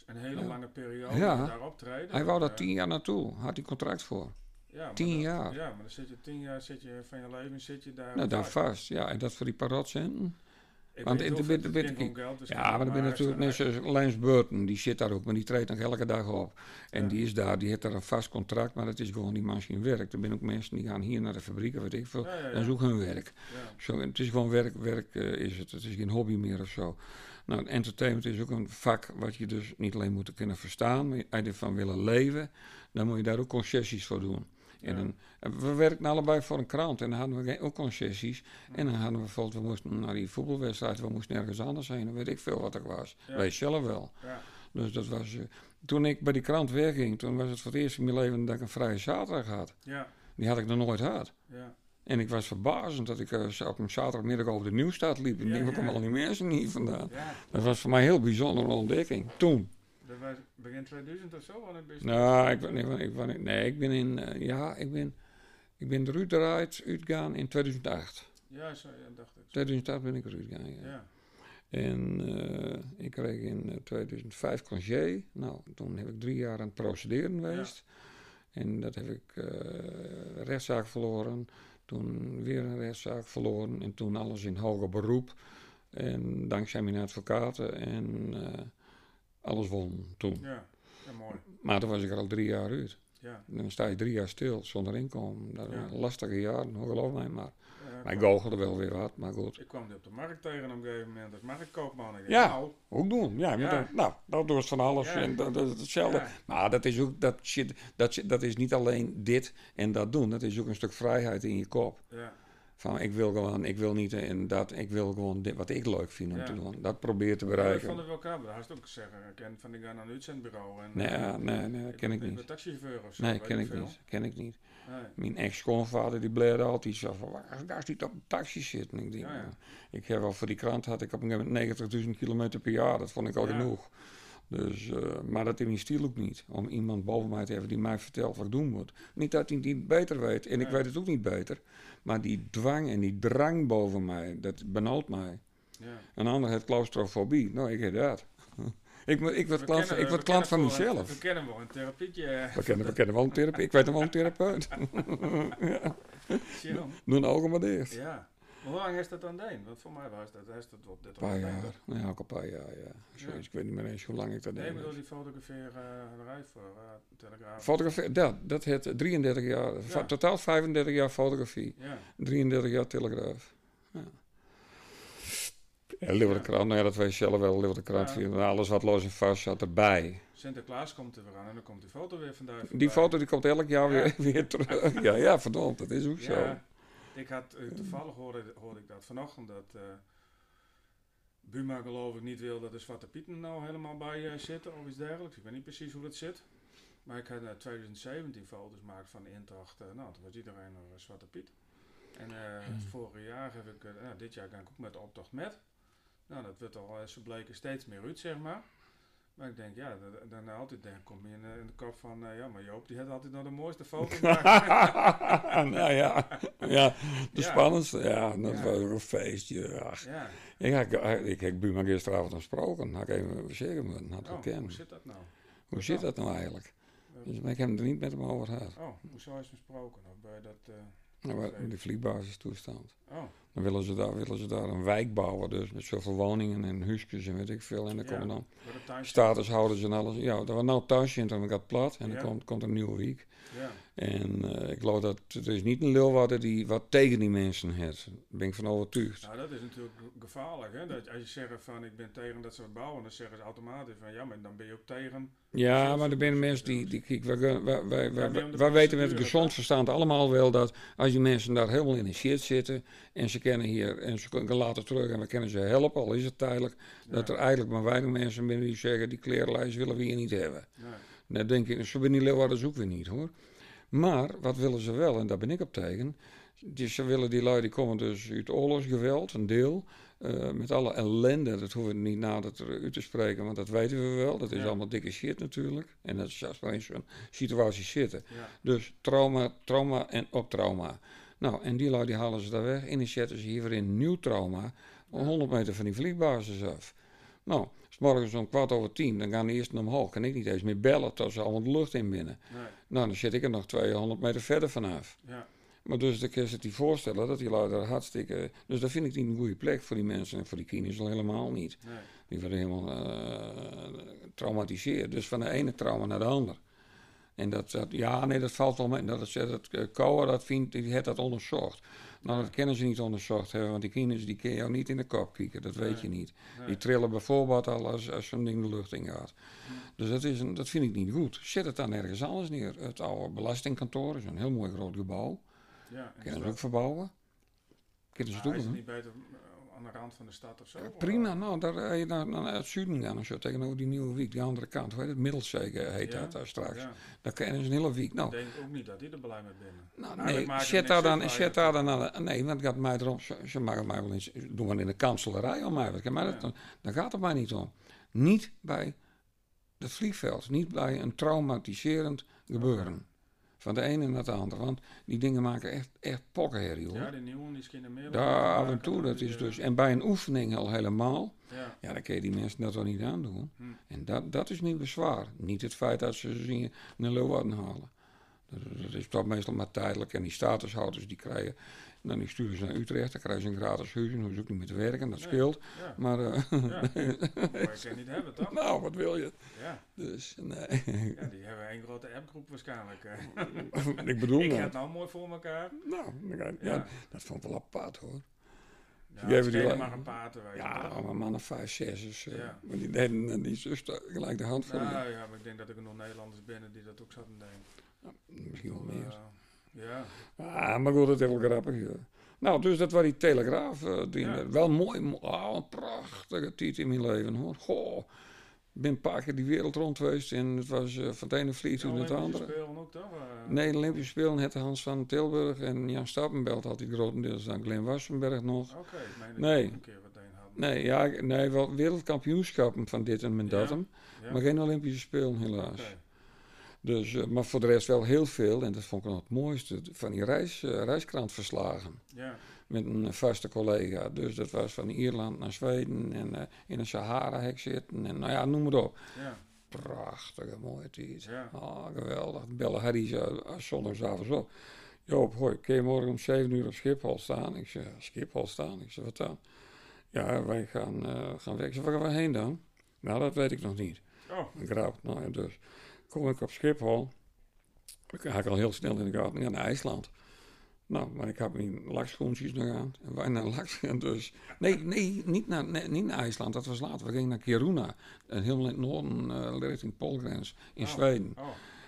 een hele Ja. lange periode Ja. daar optreden. Hij wou daar tien jaar naartoe, had hij contract voor. ja, tien dan- jaar. Ja, maar dan zit je tien jaar zit je van je leven zit je daar. Nou, daar vast. vast, ja. En dat voor die parotcenten. Ik want in de geld, dus Ja, maar je hij- natuurlijk zoals Lance Burton, die zit daar ook, maar die treedt nog elke dag op. En Ja. die is daar, die heeft daar een vast contract, maar het is gewoon die zijn werk. Er zijn ook mensen die gaan hier naar de fabriek, of weet ik veel. Ja. Dat is ook hun werk. Zo, het is gewoon werk, werk eh, is het. Het is geen hobby meer of zo. Nou, entertainment is ook een vak wat je dus niet alleen moet kunnen verstaan, maar als je ervan willen leven, dan moet je daar ook concessies voor doen. En dan, en we werkten allebei voor een krant en dan hadden we ook concessies. En dan hadden we bijvoorbeeld, we moesten naar die voetbalwedstrijd, we moesten nergens anders heen. Dan weet ik veel wat er was. Weet zelf wel. ja, Dus dat was, eh, toen ik bij die krant wegging, toen was het voor het eerst in mijn leven dat ik een vrije zaterdag had. ja, Die had ik nog nooit gehad. ja. En ik was verbazend dat ik eh, op een zaterdagmiddag over de Nieuwstad liep. Ik Ja, denk, waar komen al die mensen hier vandaan? Dat was voor mij een heel bijzondere ontdekking. Toen. Dat was begin 2000 of zo, wanneer ben je- Nou, ik, ik, ben- nee, ik ben in, eh, ja, ik ben, ik ben eruit eruit uitgegaan in 2008. Ja, zo, ja, dacht ik. 2008 ben ik eruit gegaan, ja. Ja, En eh, ik kreeg in eh, 2005 congé. Nou, toen heb ik drie jaar aan het procederen geweest. En dat heb ik eh rechtszaak verloren. Toen weer een rechtszaak verloren. En toen alles in hoger beroep. En dankzij mijn advocaten. En eh, alles won toen. ja, ja, mooi. Maar toen was ik er al drie jaar uit. Ja, dan sta je drie jaar stil zonder inkomen. Dat Ja. waren lastige hoor, geloof mij maar. Ja, Maar ik goochelde wel weer wat, maar goed. Ik kwam die op de markt tegen op een gegeven moment als marktkoopman. Ik Ja. nou, Ook doen, ja. Ja. Dan, nou, dat doet van alles en dat, dat is hetzelfde. Maar dat is ook, dat shit, dat, shit- dat is niet alleen dit en dat doen. Dat is ook een stuk vrijheid in je kop. ja, Van ik wil gewoon, ik wil niet en dat, ik wil gewoon dit, wat ik leuk vind om Ja. te doen. Dat probeer te Ja, ik bereiken. vond het wel. Dat had ook zeggen. Ik ken van die gaan naar een uitzendbureau. En, Nee, eh, nee, nee, dat ken ik niet. ben taxichauffeur of zo. Nee, ken ik veel. niet. Ken ik niet. Nee. Mijn ex-schoonvader die bleerde altijd zo van, waar daar zit op een taxi zitten. En ik denk, Ja, ja. nou, ik heb wel voor die krant had ik op een gegeven moment 90.000 kilometer per jaar. Dat vond ik al genoeg. Dus, eh, maar dat is mijn stil ook niet. Om iemand boven mij te hebben die mij vertelt wat ik doen moet. Niet dat hij het niet beter weet. En ik weet het ook niet beter. Maar die dwang en die drang boven mij, dat benauwt mij. Ja. Een ander heeft claustrofobie. Nou, ik heb dat. ik, ik word klant, kennen- ik word klant van een- mezelf. We kennen wel een therapietje. We kennen, we kennen wel een therapeut. Ik weet hem wel een therapeut. ja. Doe een maar dicht. Ja. Hoe lang is dat dan deed? Want voor mij was dat, is dat wat dit Een paar jaar. Ja, ook een paar jaar, ja. Zoiets. Ik weet niet meer eens hoe lang ik dat Nee, deed. ik bedoel die fotografeerij voor uh, Telegraaf. Fotografie, dat, dat heet 33 jaar, Ja. totaal 35 jaar fotografie. ja. 33 jaar telegraaf. Ja. Ja, Leeuwarden krant, nou ja, dat weet je zelf wel. Leeuwarden krant, Ja. alles wat los en vast zat erbij. Sinterklaas komt er weer aan en dan komt die foto weer vandaag. Die foto die komt elk jaar Ja. weer, weer terug. Ja, ja, verdomd, dat is ook zo. Ik had, eh, toevallig hoorde, hoorde ik dat vanochtend, dat eh Buma geloof ik niet wil dat de Zwarte Pieten nou helemaal bij eh, zitten of iets dergelijks. Ik weet niet precies hoe dat zit. Maar ik had eh 2017 foto's gemaakt van de intocht. nou, toen was iedereen een Zwarte Piet. En het vorige jaar heb ik, nou, dit jaar ga ik ook met de optocht met. Nou, dat werd al, ze bleken steeds meer uit, zeg maar. Maar ik denk, ja, da- daarna altijd denk, kom je in, eh, in de kop van, eh, ja, maar Joop die had altijd nog de mooiste foto nou ja, ja, de Ja. spannendste. Ja, dat Ja. was een feestje. Ach. ja. Ik, ik, ik heb Buma gisteravond gesproken. Had ik even zeggen had Oh, hoe zit dat nou? Hoe zit dat nou eigenlijk? Dus, maar ik heb het er niet met hem over gehad. Oh, hoezo is besproken? Of bij dat, eh, Nou, die vliegbasistoestand. oh, Dan willen ze, daar, willen ze daar een wijk bouwen, dus met zoveel woningen en huisjes en weet ik veel. En dan Ja. komen dan de statushouders en alles. Ja, dat was nou thuiscentrum, gaat plat en dan komt, komt een nieuwe wijk. Ja, En eh, ik geloof dat er is niet een Leeuwarden die wat tegen die mensen heeft. Daar ben ik van overtuigd. nou dat is natuurlijk ge- gevaarlijk. Hè? Dat als je zegt van ik ben tegen dat ze wat bouwen, dan zeggen ze automatisch van ja, maar dan ben je ook tegen. Ja, maar er zijn mensen die, die kijk, wij, weten met gezond verstand allemaal wel dat als die mensen daar helemaal in de shit zitten en ze kennen hier en ze kunnen later terug en we kunnen ze helpen, al is het tijdelijk, dat er eigenlijk maar weinig mensen binnen die zeggen die klerenlijst willen we hier niet hebben. nee. Dan denk ik, die Leeuwarden ook weer niet hoor. Maar wat willen ze wel, en daar ben ik op tegen. Ze willen die lui, die komen dus uit oorlogsgeweld, een deel. eh, met alle ellende, dat hoeven we niet nader te- uit te spreken, want dat weten we wel. Dat is Ja. allemaal dikke shit natuurlijk. En dat is maar in zo'n situatie zitten. Ja, Dus trauma, trauma en op trauma. Nou, en die lui die halen ze daar weg. En die zetten ze hier weer in nieuw trauma. 100 meter van die vliegbasis af. Nou, morgens om kwart over tien, dan gaan die eerst omhoog. Kan ik niet eens meer bellen tot ze allemaal de lucht in binnen. nee. Nou, dan zit ik er nog 200 meter verder vanaf. Ja, Maar dus dan kun je het je voorstellen dat die lui daar hartstikke... Dus dat vind ik niet een goede plek voor die mensen. En voor die kinderen al helemaal niet. nee. Die worden helemaal eh traumatiseerd. Dus van de ene trauma naar de ander. En dat, dat ja, nee, dat valt wel mee. Dat, is, dat uh, COA, dat vindt, die heeft dat onderzocht. Nou, dat kennen ze niet onderzocht hebben, want die kinderen die kun je jou niet in de kop kijken. Dat weet je niet. Die trillen bijvoorbeeld al als, als zo'n ding de lucht in gaat. Dus dat, is een, dat vind ik niet goed. Zet het dan ergens anders neer. Het oude belastingkantoor is een heel mooi groot gebouw. Ja, en Kunnen is ze ook verbouwen? Kunnen ze is het doen? niet beter aan de rand van de stad of zo? Ja, prima, eh, nou, daar ga je naar, naar het zuiden gaan of zo, tegenover die nieuwe wiek, die andere kant. Hoe heet het? Middelzee heet ja? dat daar straks. Ja. Daar kan je een hele wiek. Nou, Ik denk ook niet dat die er blij mee binnen. nou Eigenlijk nee, zet daar dan, zet daar dan aan de- Nee, want het gaat mij erom, ze, ze maken mij wel eens, doen we in de kanselarij om mij. mij dat dan, daar gaat het mij niet om. Niet bij het vliegveld, niet bij een traumatiserend gebeuren. Van de ene naar de andere, want die dingen maken echt, echt pokkenherrie hoor. Ja, die nieuwe die schinnen meer. Daar af en toe, dat is eh, dus. En bij een oefening al helemaal. Ja, Ja, dan kun je die mensen dat wel niet aandoen. Hm. En dat, dat is niet bezwaar. Niet het feit dat ze in- naar Leeuwarden halen. Dat, dat is toch meestal maar tijdelijk. En die statushouders die krijgen... Dan die sturen ze naar Utrecht, dan krijgen ze een gratis huis. En hoeven ze ook niet meer te werken, dat Nee. scheelt. ja. Maar, eh, ja. Maar je kan niet hebben, toch? nou, wat wil je? Ja, Dus, nee. ja die hebben één grote appgroep waarschijnlijk. eh. ik bedoel ik heb het nou mooi voor elkaar. Nou, dan ja. Ja. dat vond ik wel apart hoor. Ja, Geven het die schelen la- maar een weet je Ja, toch? maar mannen vijf, zes. Dus, eh, Ja. Maar die deden en die zuster gelijk de hand voor. Nou ja, maar ik denk dat er nog Nederlanders binnen die dat ook zouden denken. Misschien wel meer. Eh, ja, Ah, maar goed, dat is wel grappig. Ja. Nou, dus dat was die Telegraaf. eh, die, Ja. Wel mooi, mo- oh, een prachtige tijd in mijn leven hoor. Goh, ik ben een paar keer die wereld rond geweest en het was eh, van het ene vliegtuig naar het andere. Spelen ook toch? eh? Nee, de Olympische Spelen had Hans van Tilburg en Jan Stappenbelt had die grotendeels dan Glenn Wassenberg nog. Oké, Nee. een keer wat. Nee, ja, nee, wel wereldkampioenschappen van dit en met dat Ja. maar geen Olympische Spelen helaas. Dus, eh, maar voor de rest wel heel veel, en dat vond ik nog het mooiste, van die reis, eh, reiskrantverslagen. Ja, met een vaste collega. Dus dat was van Ierland naar Zweden en eh, in een Sahara-hek zitten. En nou ja, noem maar op. ja, Prachtige mooie tijd. Ja. Ah, geweldig. Bellen Harry zo als zondagsavonds op. Joop, hoi, kun je morgen om 7 uur op Schiphol staan? Ik zeg, Schiphol staan? Ik zeg, wat dan? Ja, wij gaan, eh, gaan weg. Ik zeg, waar gaan we heen dan? Nou, dat weet ik nog niet. Oh, grap. Nou ja, dus kom ik op Schiphol. Ik ga ik al heel snel in de gaten. Ja, naar IJsland. Nou, maar ik heb mijn lakschoentjes nog aan. En wij naar laks. En dus, nee, nee, niet naar, nee, niet naar IJsland. Dat was later. We gingen naar Kiruna. En helemaal in het noorden, eh, richting Poolgrens. In Oh. Zweden. oh,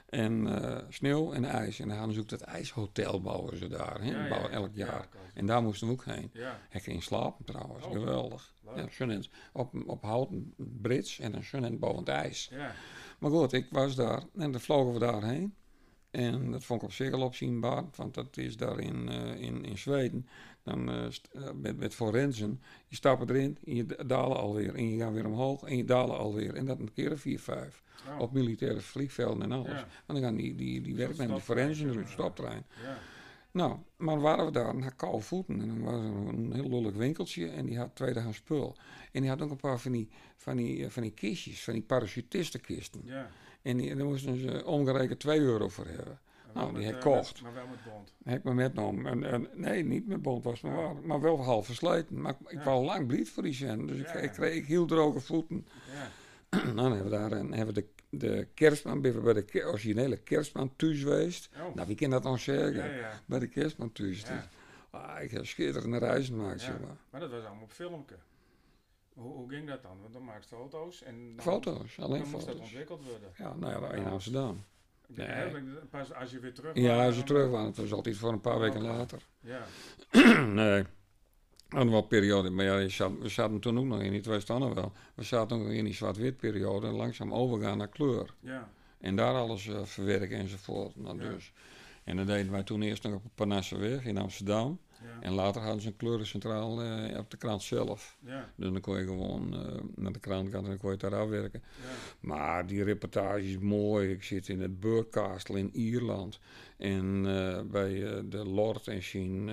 En eh, sneeuw en ijs. En dan gaan ze ook dat ijshotel bouwen ze daar. Hè? Ja, ja, bouwen ja. elk Ja, jaar. En daar moesten we ook heen. ja, Ik ging slapen trouwens. Oh. Geweldig. leuk. Ja. Op, op houten brits en dan zo net boven het ijs. Maar goed, ik was daar en dan vlogen we daarheen. En dat vond ik op zich al opzienbaar, want dat is daar in, eh, in, in Zweden. Dan eh, eh, met, met forensen. Je stapt erin en je dalen alweer. En je gaat weer omhoog en je dalen alweer. En dat een keer of vier, vijf. oh, Op militaire vliegvelden en alles. Ja. En dan gaan die, die, die werkmen, die stoptrein, forensen maar. stoptrein. ja, Nou, maar waren we daar naar koude voeten. En dan was er een heel lullig winkeltje en die had tweedehands spul. En die had ook een paar van die, van die, eh, van die kistjes, van die parachutistenkisten. ja. En die, daar moesten ze omgerekend 2 euro voor hebben. En Nou, die heb ik kocht. Maar wel met bond. Heb ik me metgenomen. En, en, nee, niet met bond was maar waar. Maar wel half versleten. Maar ik, Ja. wou lang blied voor die cent. Dus ik, Ja. ik kreeg ik heel droge voeten. Ja, nou, dan hebben we daar en hebben we de, de kerstman, bij de originele kerstman thuis geweest. oh, Nou, wie kan dat nog zeggen? ja, ja. Bij de kerstman thuis. Ja. Dus, ah, ik heb schitterende reizen gemaakt, Ja. maar. Dat was allemaal op filmpje. Hoe, hoe ging dat dan? Want dan maakte foto's en dan, Foto's, alleen dan moest dat foto's. ontwikkeld worden. Ja, nou ja, in Amsterdam. Nee. eigenlijk Pas als je weer terug Ja, als je dan- terug was, het was altijd voor een paar weken Oké. later. Ja, nee. Hadden wel periode, maar ja, zat, we zaten toen ook nog in, het dan nog wel. We zaten ook nog in die zwart-wit periode en langzaam overgaan naar kleur. ja, En daar alles eh, verwerken enzovoort. Nou, Ja. dus. En dat deden wij toen eerst nog op Panasseweg in Amsterdam. Ja, En later hadden ze een kleurencentraal eh, op de krant zelf. ja, Dus dan kon je gewoon eh, naar de krant gaan en dan kon je het daar afwerken. ja. Maar die reportage is mooi. Ik zit in het Burgcastle in Ierland. En eh, bij de Lord en zijn,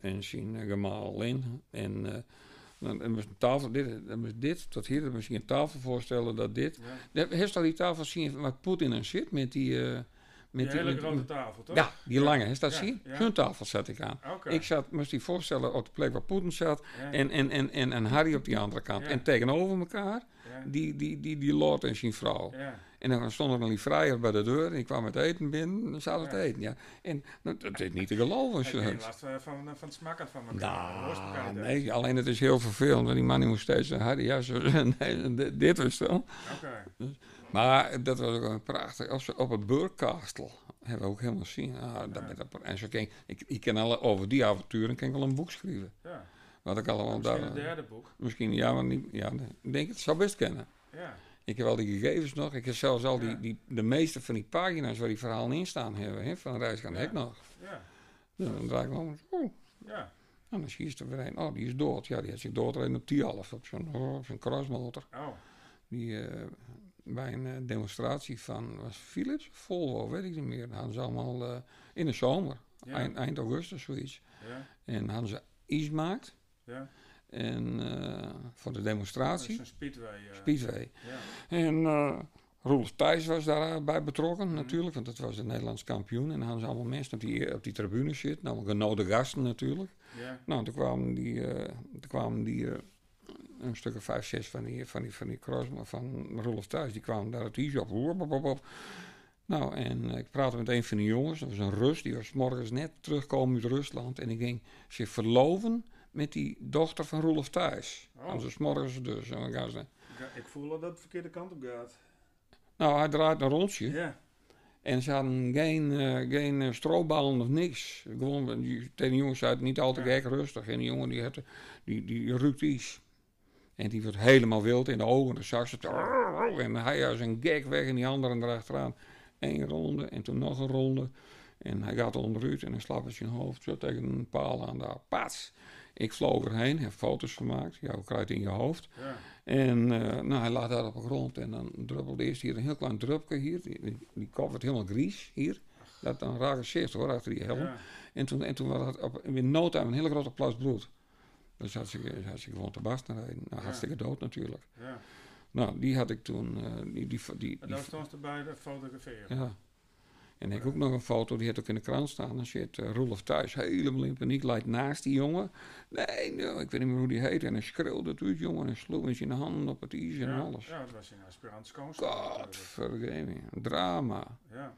en zijn gemaal in. En dan dan moest een tafel, dit, dan moest dit tot hier, dan moest je een tafel voorstellen dat dit. ja. Je al die tafel zien waar Poetin in zit met die... met Die hele grote tafel, toch? Ja, die lange, is dat ja. Zo'n tafel zat ik aan. Ik zat, moest je voorstellen op de plek waar Poetin zat en, en, en, en, en Harry op die andere kant. En tegenover elkaar die, die, die, die Lord en zijn vrouw. ja, En dan stond er een vrijer bij de deur en ik kwam met eten binnen en dan te Ja. eten. Ja. En nou, dat is niet te geloven. Je last van, van, van het smakken van elkaar? Nou, nee, alleen het is heel vervelend, want die man die moest steeds zeggen, Harry, ja, zo, nee, dit- was het wel. Oké, Maar dat was ook een prachtig. Op, op het Burgkastel hebben we ook helemaal zien. Ah, dat dat, en zo ik, ik kan alle, over die avonturen kan ik wel een boek schrijven. ja. Wat ik allemaal Misschien daar. het derde boek. Misschien, ja, maar niet. Ja, ik denk het zou best kennen. Ja, Ik heb al die gegevens nog. Ik heb zelfs al die, Ja. die, de meeste van die pagina's waar die verhalen in staan hebben. Hè, van Reis gaan Ja. Hek nog. ja, dan draai ik nog. Oh, ja. nou, dan zie je er weer een. Oh, die is dood. Ja, die had zich doodrijden op die half. Op zo'n oh, crossmotor. Oh, Die eh, bij een eh, demonstratie van, was Philips Volvo, weet ik niet meer. Dan hadden ze allemaal eh, in de zomer, Ja. eind, eind augustus zoiets. ja, En hadden ze iets gemaakt. ja. En eh, voor de Dat is demonstratie, een speedway. Speedway. Ja, En Roelof Thijs was daarbij betrokken Mhm. natuurlijk, want dat was de Nederlands kampioen. En dan hadden ze allemaal mensen op die, op die tribune zitten, allemaal genode gasten natuurlijk. ja, Nou, toen kwamen die, toen kwamen die een stuk of vijf, zes van die, van die, van die cross, van Rolf Thuis, die kwamen daar het iets op. Nou, en eh, ik praatte met een van de jongens, dat was een Rus, die was morgens net teruggekomen uit Rusland. En die ging zich verloven met die dochter van Rolf Thuis. Oh. Dus morgens dus. Ze- Ik, ik voel dat het de verkeerde kant op gaat. Nou, hij draait een rondje. Ja, En ze hadden geen, eh geen eh, of niks. Gewoon, die, tegen de jongens het niet altijd Ja. gek rustig. En die jongen die, had, die, die ruikt iets. En die wordt helemaal wild in de ogen. Ze het. En hij als een gek weg en die anderen erachteraan. Eén ronde en toen nog een ronde. En hij gaat onderuit en dan slapt hij zijn hoofd zo tegen een paal aan daar. Pats! Ik vloog erheen, heb foto's gemaakt. Ja, je het in je hoofd? Ja. En eh, nou, hij lag daar op de grond en dan druppelde eerst hier een heel klein drupje hier. Die, die, die kop werd helemaal gries hier. Dat dan raar gezicht hoor, achter die helm. Ja. En toen, en toen was het op, in no time een hele grote plas bloed. Dus ze, had ze gewoon te naar rijden. Nou, hartstikke dood natuurlijk. Ja. Nou, die had ik toen, eh, die, die, die, En daar stond erbij de fotograferen. ja. En ik ook nog een foto, die had ook in de krant staan. Dan zit uh, Roelof thuis helemaal in paniek, lijkt naast die jongen. Nee, ik weet niet meer hoe die heet. En hij schreeuwde het uit, jongen. En sloeg met zijn handen op het ijs en ja. alles. Ja, het was in aspirant schoonstaat. Godverdomme, drama. Ja.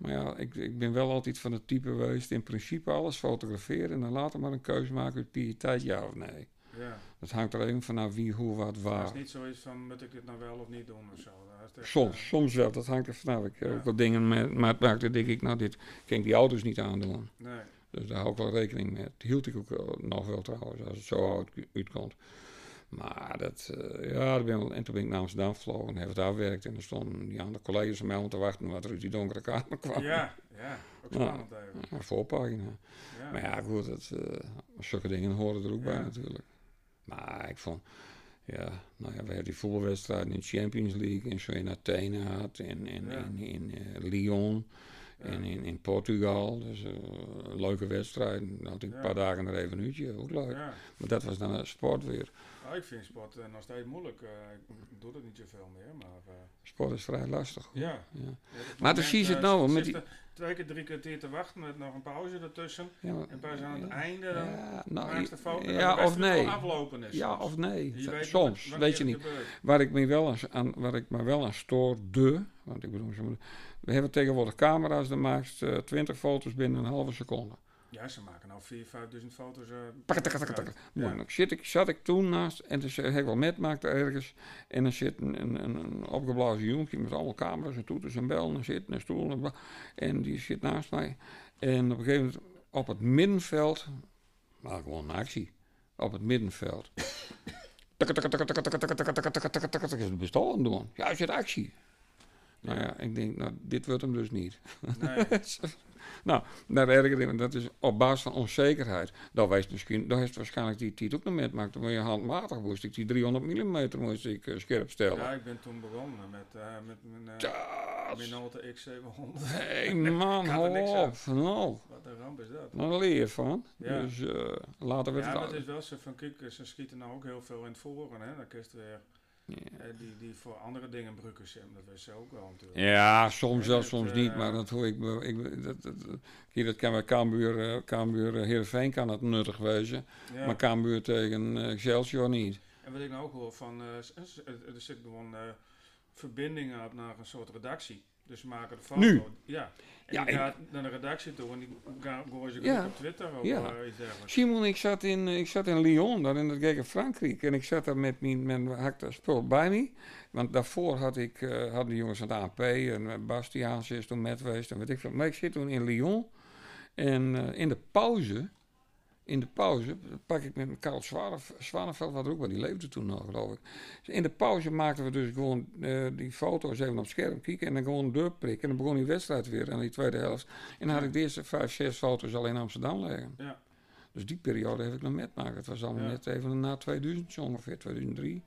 Maar ja, ik, ik ben wel altijd van het type geweest, in principe alles fotograferen en dan later maar een keuze maken uit pietijd, ja of nee. Ja. Dat hangt er even vanaf wie, hoe, wat, Het is waar. niet zoiets van, moet ik dit nou wel of niet doen of zo. Echt, Soms, eh, soms wel, dat hangt er vanaf. Ik heb Ja. ook wel dingen met, maar het denk ik, nou dit kan ik die auto's niet aandoen. nee. Dus daar hou ik wel rekening mee. Dat hield ik ook wel- nog wel trouwens, als het zo uit, uitkomt. Maar dat, eh, ja, daar ben en toen ben ik naar Amsterdam gevlogen en heb het afgewerkt. En er stonden die andere collega's van mij om te wachten wat er uit die donkere kamer kwam. Ja, ja. Ook Nou, spannend even. Ja, voorpagina. Ja. Maar ja, goed, dat, eh, zulke dingen horen er ook bij natuurlijk. Maar ik vond, ja, nou ja, we hebben die voetbalwedstrijden in de Champions League en zo in Athene gehad, en in, Ja. in, in eh, Lyon en in, in Portugal. Dus eh, leuke wedstrijden. Dan had ik een paar dagen er even een uurtje, ook leuk. Maar dat was dan een sport weer. Nou, ik vind sport eh, nog steeds moeilijk. eh, ik doe het niet zoveel meer, maar... eh, Sport is vrij lastig. ja. Ja. Maar moment, precies het eh, nou, met die- twee keer, drie kwartier te wachten met nog een pauze ertussen. Ja, maar- En pas aan het einde dan Ja, nou, je de ja, de of nee. aflopen is. Ja of nee. Je weet Soms, weet je het niet. gebeurt. Waar ik me wel aan, aan, waar ik me wel aan stoorde, want ik bedoel, we hebben tegenwoordig camera's, dan maakt eh 20 foto's binnen een halve seconde. Ja, ze maken nou 4.000, duizend foto's. Uh, ja. Dan zit ik, zat ik toen naast en dus heb ik wel met maakte ergens. En dan zit een, een, opgeblazen jongetje met alle camera's en toeters en bel, en zit een stoel. En, die zit naast mij. En op een gegeven moment op het middenveld, maar gewoon een actie, op het middenveld. is het bestal aan doen. Ja, is het actie. Nou ja, ik denk, nou, dit wordt hem dus niet. Nee nou, daar ik. Dat is op basis van onzekerheid. Dan wees misschien, dan heeft waarschijnlijk die tijd ook nog met gemaakt. Dan moet je handmatig moest ik die 300 mm moest ik eh, scherp stellen. Ja, ik ben toen begonnen met, eh, met mijn uh, Ja, Minolta X700. hey man, hou op. Nou, Wat een ramp is dat. nou leer je van. Ja. Dus eh, laten we Ja, het al- het is wel zo van, kijk, ze schieten nou ook heel veel in het voren, hè. Dan kun je weer, Ja. eh, die, die voor andere dingen gebruiken ze, dat wist ze ook wel natuurlijk. Ja, soms wel, soms eh, niet, maar dat hoor ik. ik dat, dat, kijk, dat kan bij Cambuur, eh, Cambuur eh, Heerenveen kan dat nuttig wezen, Ja. maar Cambuur tegen eh, Excelsior niet. En wat ik nou ook hoor van, eh, er zit gewoon eh, verbindingen op naar een soort redactie. Dus ze maken de foto. Nu? Ja. En Ja, die en- gaat naar de redactie toe en die gooien ze Ja. op Twitter of Ja. eh, iets dergelijks. Simon, ik zat in, ik zat in Lyon, daar in het gek in Frankrijk. En ik zat daar met mijn, mijn had ik dat spul bij me. Want daarvoor had ik, eh hadden de jongens van het AP en eh, Bastiaans is toen met geweest en weet ik veel. Maar ik zit toen in Lyon. En eh, in de pauze, in de pauze, pak ik met Karel Zwaneveld, wat ook wel, die leefde toen nog geloof ik. Dus in de pauze maakten we dus gewoon eh, die foto's even op scherm kijken en dan gewoon deur prikken. En dan begon die wedstrijd weer aan die tweede helft. En dan had ik de eerste vijf, zes foto's al in Amsterdam liggen. Ja. Dus die periode heb ik nog metmaken. Het was allemaal Ja. net even na 2000, zo ongeveer 2003.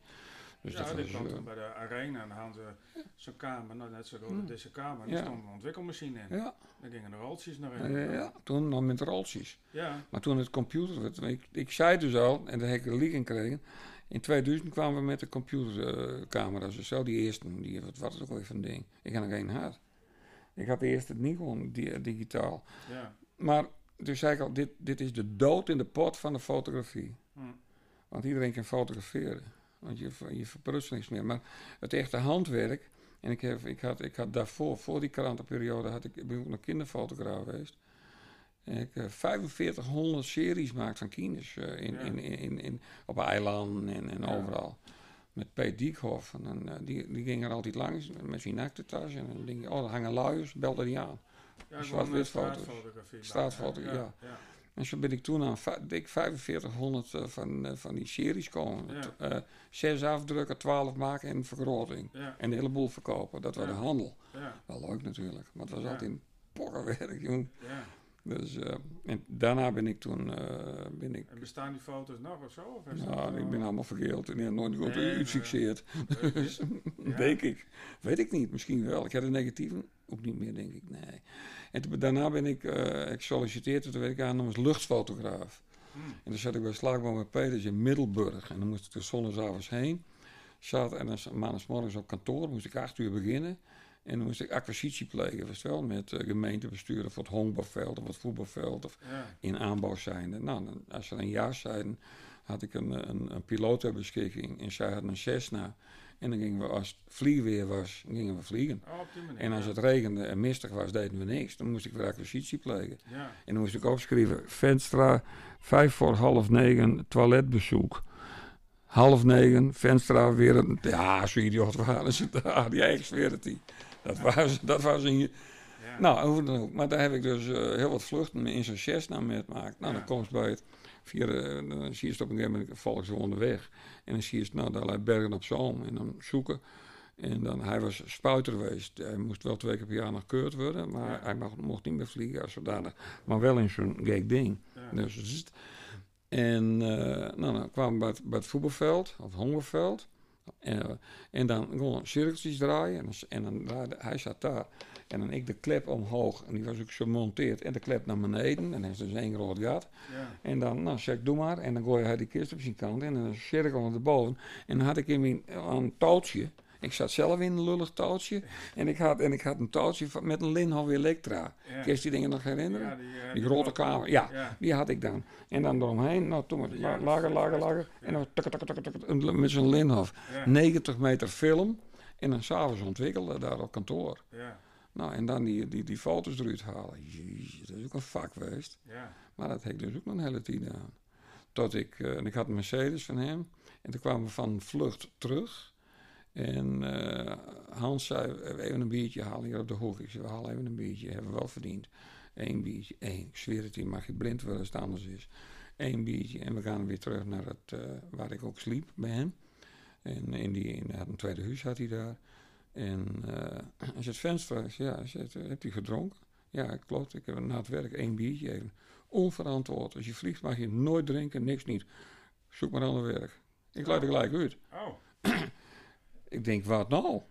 Dus ja, die kwam eh, toen bij de arena en dan hadden ze zo'n kamer, nou net zo Ja. als deze kamer. En Ja. er stond een ontwikkelmachine in. ja, Daar gingen de roltjes naar eh, in. ja, toen nog met roltjes. Ja. Maar toen het computer werd, ik, ik zei dus al, en daar heb ik een leak in gekregen. In 2000 kwamen we met de computercamera's. Dus zo die eerste, die, wat was het ook weer van ding? Ik had nog geen had. Ik had de niet gewoon di- digitaal. ja. Maar toen zei ik al, dit, dit is de dood in de pot van de fotografie. Hm. Want iedereen kan fotograferen. Want je, je verprutst niks meer. Maar het echte handwerk. En ik, heb, ik, had, ik had daarvoor, voor die krantenperiode, had ik, ben ik ook nog kinderfotograaf geweest. En ik heb 4500 series gemaakt van kinders. eh, in, Ja. in, in, in, op eilanden en, en Ja. overal. met Peet Diekhoff. En eh, die, die ging er altijd langs met zijn aktentas. En dan denk je, oh, daar hangen luiers, belde die aan. Ja, zwart-wit eh, foto's. straatfotografie. Straatfoto, Ja, ja. En zo ben ik toen aan dik 4500 eh, van, eh, van die series komen. Ja. Eh, zes afdrukken, 12 maken en vergroting. Ja, En een heleboel verkopen. Dat was de handel. ja, Wel leuk natuurlijk. Maar het was altijd een porrenwerk, jongen. ja. Dus, en daarna ben ik toen, ben ik, En bestaan die foto's nog of zo? Of nou, ik ben allemaal vergeeld en ik heb nooit goed Nee, Dus, denk ik. Weet ik niet, misschien wel. Ik had een negatieve, ook niet meer, denk ik, nee. En toen- daarna ben ik, eh ik solliciteerde, toen werd ik aan als luchtfotograaf. Hm. En dan zat ik bij Slaagboom met Peters in Middelburg. En dan moest ik er zondagsavonds heen. Zat en dan s- maandagsmorgens op kantoor. moest ik acht uur beginnen. En dan moest ik acquisitie plegen, wel, met uh, gemeentebesturen voor het honkbalveld of het voetbalveld of Ja, in aanbouw zijnde. Nou, dan, als ze een jaar zeiden, had ik een, een, een piloot ter beschikking en zij hadden een Cessna. En dan gingen we, als het vliegweer was, gingen we vliegen. oh. En als het regende en mistig was, deden we niks. Dan moest ik weer acquisitie plegen. Ja, En dan moest ik opschrijven, Venstra, vijf voor half negen, toiletbezoek. Half negen, Venstra weer een... Ja, zo idioot waren ze daar. Ja, ik zweer het die. Dat was, dat was een... ja. Nou, hoe dan ook. Maar daar heb ik dus eh, heel wat vluchten in zo'n Cessna metgemaakt. Nou, Ja. dan kom je bij het... Via dan zie je het op een gegeven moment volgens ze onderweg. En dan zie je het, nou, daar lijkt Bergen op Zoom. En dan zoeken. En dan, hij was spuiter geweest. Hij moest wel twee keer per jaar nog keurd worden. Maar Ja. hij mag, mocht niet meer vliegen als zodanig. Maar wel in zo'n gek ding. ja. Dus, en eh, nou, dan kwamen we bij het, bij het voetbalveld, of het hongerveld. En, en dan gewoon cirkeltjes draaien. En en dan draaide, hij zat daar. En dan ik de klep omhoog. En die was ook zo gemonteerd. En de klep naar beneden. En dan is dus één groot gat. ja. En dan, nou zeg, doe maar. En dan gooi hij die kist op zijn kant. En dan cirkel de boven. En dan had ik in mijn, een touwtje. Ik zat zelf in een lullig touwtje. En ik had, en ik had een touwtje met een Linhof Elektra. ja. Kun je die dingen nog herinneren? Ja, die, eh, Die grote kamer, ja. Ja, Die had ik dan. En dan eromheen, nou toen lager, lager, lager. En dan tuk, tuk, tuk, tuk, tuk, met zo'n Linhof. ja, 90 meter film. En dan s'avonds ontwikkelde daar op kantoor. ja, Nou, en dan die, die, die foto's eruit halen. Jezus, dat is ook een vak geweest. ja. Maar dat heb ik dus ook nog een hele tijd aan. Tot ik, eh, en ik had een Mercedes van hem. En toen kwamen we van vlucht terug. En eh, Hans zei, even een biertje halen hier op de hoek. Ik zei, we halen even een biertje, hebben we wel verdiend. Eén biertje, één. Ik zweer het je, mag je blind worden als het anders is. Eén biertje en we gaan weer terug naar het, eh, waar ik ook sliep, bij hem. En in die, in, had een tweede huis had hij daar. En eh als het venster is, ja, hebt u gedronken? Ja, klopt. Ik heb na het werk één biertje even. Onverantwoord. Als je vliegt mag je nooit drinken, niks niet. Zoek maar ander werk. Ik laat er gelijk uit. Oh, Ik denk, wat nou?